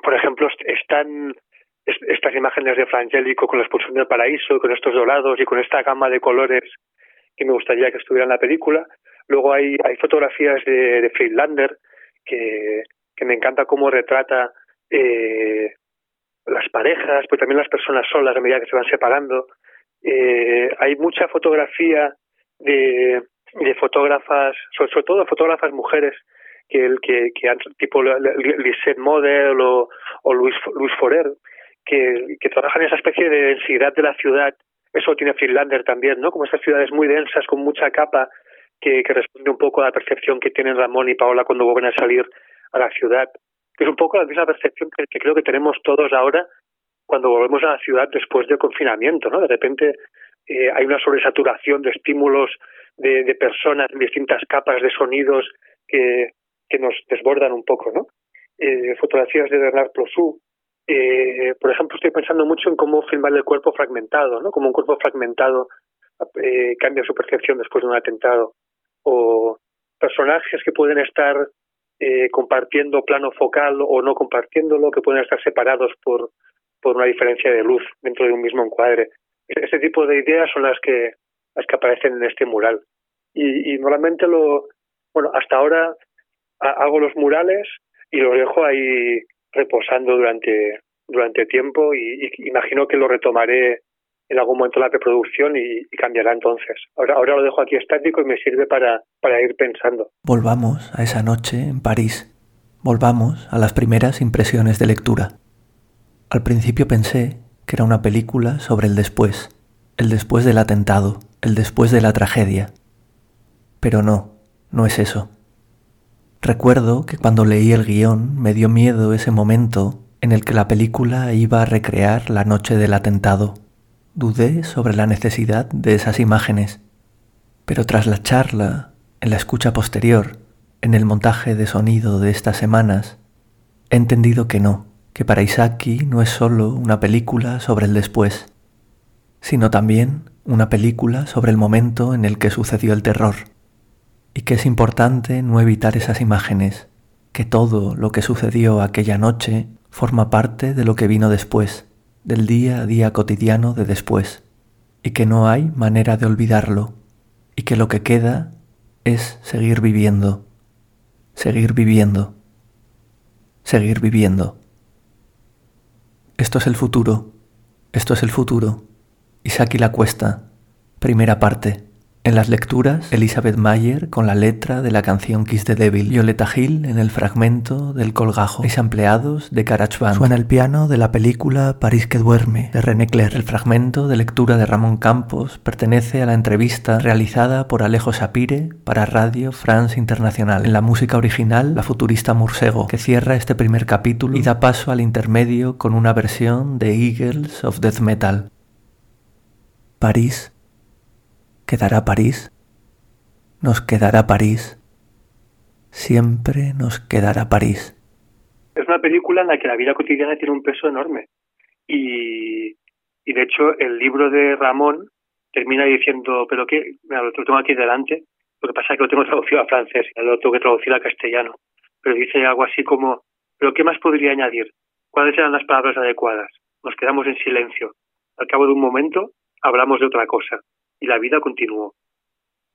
[SPEAKER 1] por ejemplo, están estas imágenes de Frangélico con la expulsión del paraíso, con estos dorados y con esta gama de colores que me gustaría que estuviera en la película. Luego hay, hay fotografías de, de Friedlander que, que me encanta cómo retrata eh, las parejas, pues también las personas solas a medida que se van separando. Eh, hay mucha fotografía de, de fotógrafas, sobre, todo fotógrafas mujeres, que, el, que, que han, tipo Lisette Model o, o Luis, Luis Forer, que, que trabajan en esa especie de densidad de la ciudad. Eso tiene Friedlander también, ¿no? Como estas ciudades muy densas, con mucha capa, que, responde un poco a la percepción que tienen Ramón y Paola cuando vuelven a salir a la ciudad, que es un poco la misma percepción que, creo que tenemos todos ahora cuando volvemos a la ciudad después del confinamiento, ¿no? De repente eh, hay una sobresaturación de estímulos de, personas en distintas capas de sonidos que, que nos desbordan un poco, ¿no? Eh, fotografías de Bernard Plosou, eh, por ejemplo, estoy pensando mucho en cómo filmar el cuerpo fragmentado, ¿no? Como un cuerpo fragmentado eh, cambia su percepción después de un atentado o personajes que pueden estar eh, compartiendo plano focal o no compartiéndolo, que pueden estar separados por, por una diferencia de luz dentro de un mismo encuadre. Ese tipo de ideas son las que, las que aparecen en este mural. Y, y normalmente lo, bueno, hasta ahora hago los murales y los dejo ahí reposando durante, durante tiempo y, y imagino que lo retomaré en algún momento la preproducción y, cambiará entonces. Ahora, ahora lo dejo aquí estático y me sirve para, para ir pensando.
[SPEAKER 2] Volvamos a esa noche en París. Volvamos a las primeras impresiones de lectura. Al principio pensé que era una película sobre el después, el después del atentado, el después de la tragedia. Pero no, no es eso. Recuerdo que cuando leí el guion me dio miedo ese momento en el que la película iba a recrear la noche del atentado. Dudé sobre la necesidad de esas imágenes, pero tras la charla, en la escucha posterior, en el montaje de sonido de estas semanas, he entendido que no, que para Isaki no es solo una película sobre el después, sino también una película sobre el momento en el que sucedió el terror, y que es importante no evitar esas imágenes, que todo lo que sucedió aquella noche forma parte de lo que vino después, del día a día cotidiano de después, y que no hay manera de olvidarlo, y que lo que queda es seguir viviendo, seguir viviendo, seguir viviendo. Esto es el futuro, esto es el futuro. Isaki la cuesta, primera parte. En las lecturas, Elizabeth Mayer con la letra de la canción Kiss the Devil, Violeta Hill en el fragmento del colgajo, y empleados de Band. Suena el piano de la película París que duerme, de René Clair. El fragmento de lectura de Ramón Campos pertenece a la entrevista realizada por Alejo Sapire para Radio France Internacional. En la música original, la futurista Mursego, que cierra este primer capítulo y da paso al intermedio con una versión de Eagles of Death Metal. París quedará París, nos quedará París, siempre nos quedará París.
[SPEAKER 1] Es una película en la que la vida cotidiana tiene un peso enorme y, y de hecho el libro de Ramón termina diciendo, pero que, lo tengo aquí delante, lo que pasa es que lo tengo traducido a francés, lo tengo que traducir a castellano, pero dice algo así como, pero ¿qué más podría añadir? ¿Cuáles eran las palabras adecuadas? Nos quedamos en silencio. Al cabo de un momento hablamos de otra cosa y la vida continuó.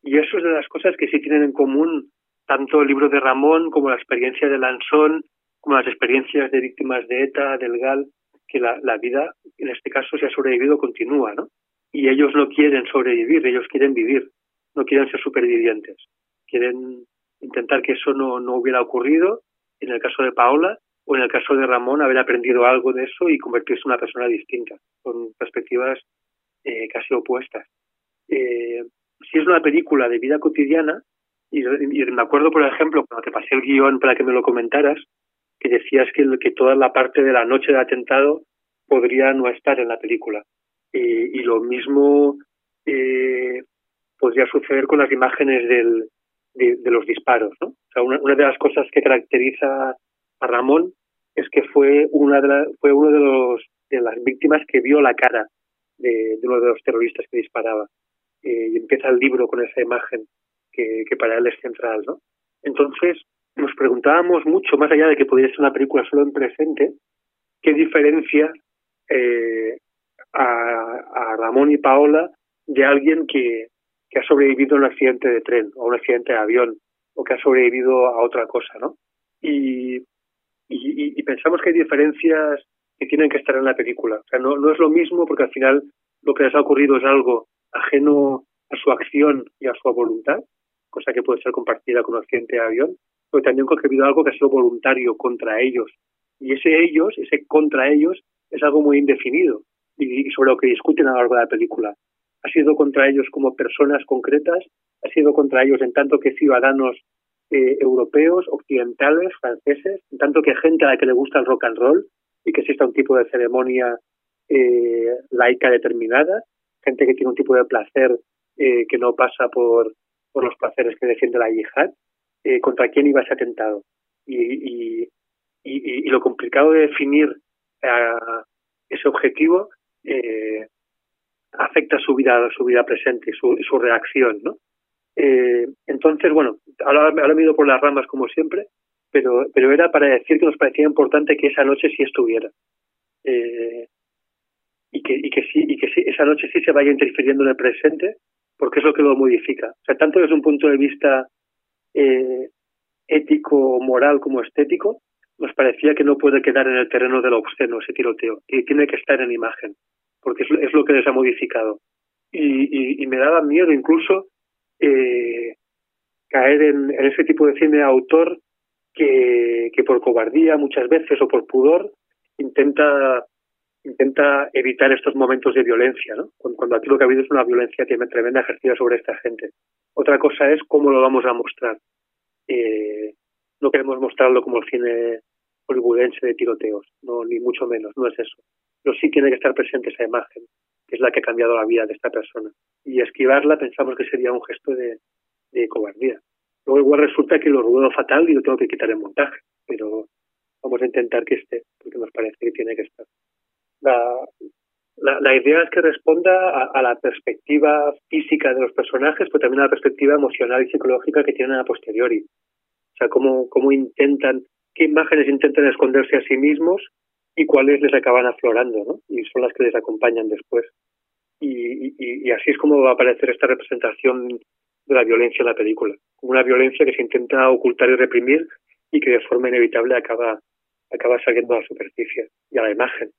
[SPEAKER 1] Y eso es de las cosas que sí tienen en común tanto el libro de Ramón como la experiencia de Lansón, como las experiencias de víctimas de ETA, del GAL, que la, la vida, en este caso, se ha sobrevivido, continúa, ¿no? Y ellos no quieren sobrevivir, ellos quieren vivir, no quieren ser supervivientes, quieren intentar que eso no, no hubiera ocurrido, en el caso de Paola, o en el caso de Ramón, haber aprendido algo de eso y convertirse en una persona distinta, con perspectivas eh, casi opuestas eh, si es una película de vida cotidiana, y, me acuerdo, por ejemplo, cuando te pasé el guion para que me lo comentaras, que decías que, que toda la parte de la noche de atentado podría no estar en la película. y lo mismo eh, podría suceder con las imágenes del, de, los disparos. ¿no? O sea, una, de las cosas que caracteriza a Ramón es que fue una de fue uno de los de las víctimas que vio la cara de uno de los terroristas que disparaba. Eh, y empieza el libro con esa imagen que, que para él es central, ¿no? Entonces, nos preguntábamos mucho, más allá de que pudiera ser una película solo en presente, qué diferencia eh, a, a, Ramón y Paola de alguien que, que ha sobrevivido a un accidente de tren o un accidente de avión o que ha sobrevivido a otra cosa, ¿no? Y, y, y, pensamos que hay diferencias que tienen que estar en la película. O sea, no, no es lo mismo porque al final lo que les ha ocurrido es algo ajeno a su acción y a su voluntad, cosa que puede ser compartida con un de avión, pero también ha habido algo que ha sido voluntario contra ellos. Y ese ellos, ese contra ellos, es algo muy indefinido y sobre lo que discuten a lo largo de la película. Ha sido contra ellos como personas concretas, ha sido contra ellos en tanto que ciudadanos eh, europeos, occidentales, franceses, en tanto que gente a la que le gusta el rock and roll y que exista un tipo de ceremonia eh, laica determinada, gente que tiene un tipo de placer eh, que no pasa por, por los placeres que defiende la yihad, eh, contra quién iba ese atentado. Y, y, y, lo complicado de definir uh, ese objetivo eh, afecta su vida, su vida presente, su, su reacción, ¿no? Eh, entonces, bueno, ahora, ahora me he ido por las ramas como siempre, pero, pero era para decir que nos parecía importante que esa noche sí estuviera. Eh, y que, y que sí, y que sí, esa noche sí se vaya interfiriendo en el presente, porque es lo que lo modifica. O sea, tanto desde un punto de vista eh, ético, moral como estético, nos parecía que no puede quedar en el terreno de lo obsceno ese tiroteo, y tiene que estar en imagen. porque es, lo que les ha modificado. Y, me daba miedo incluso eh, caer en, ese tipo de cine autor que, que por cobardía muchas veces o por pudor intenta intenta evitar estos momentos de violencia, ¿no? Cuando aquí lo que ha habido es una violencia tremenda ejercida sobre esta gente. Otra cosa es cómo lo vamos a mostrar. Eh, no queremos mostrarlo como el cine hollywoodense de tiroteos, no ni mucho menos, no es eso. Pero sí tiene que estar presente esa imagen, que es la que ha cambiado la vida de esta persona. Y esquivarla pensamos que sería un gesto de, cobardía. Luego igual resulta que lo ruedo fatal y lo tengo que quitar en montaje, pero vamos a intentar que esté, porque nos parece que tiene que estar. La, la, idea es que responda a, la perspectiva física de los personajes, pero también a la perspectiva emocional y psicológica que tienen a posteriori. O sea, cómo, cómo intentan, qué imágenes intentan esconderse a sí mismos y cuáles les acaban aflorando, ¿no? Y son las que les acompañan después. Y, y, así es como va a aparecer esta representación de la violencia en la película. Una violencia que se intenta ocultar y reprimir y que de forma inevitable acaba, acaba saliendo a la superficie y a la imagen.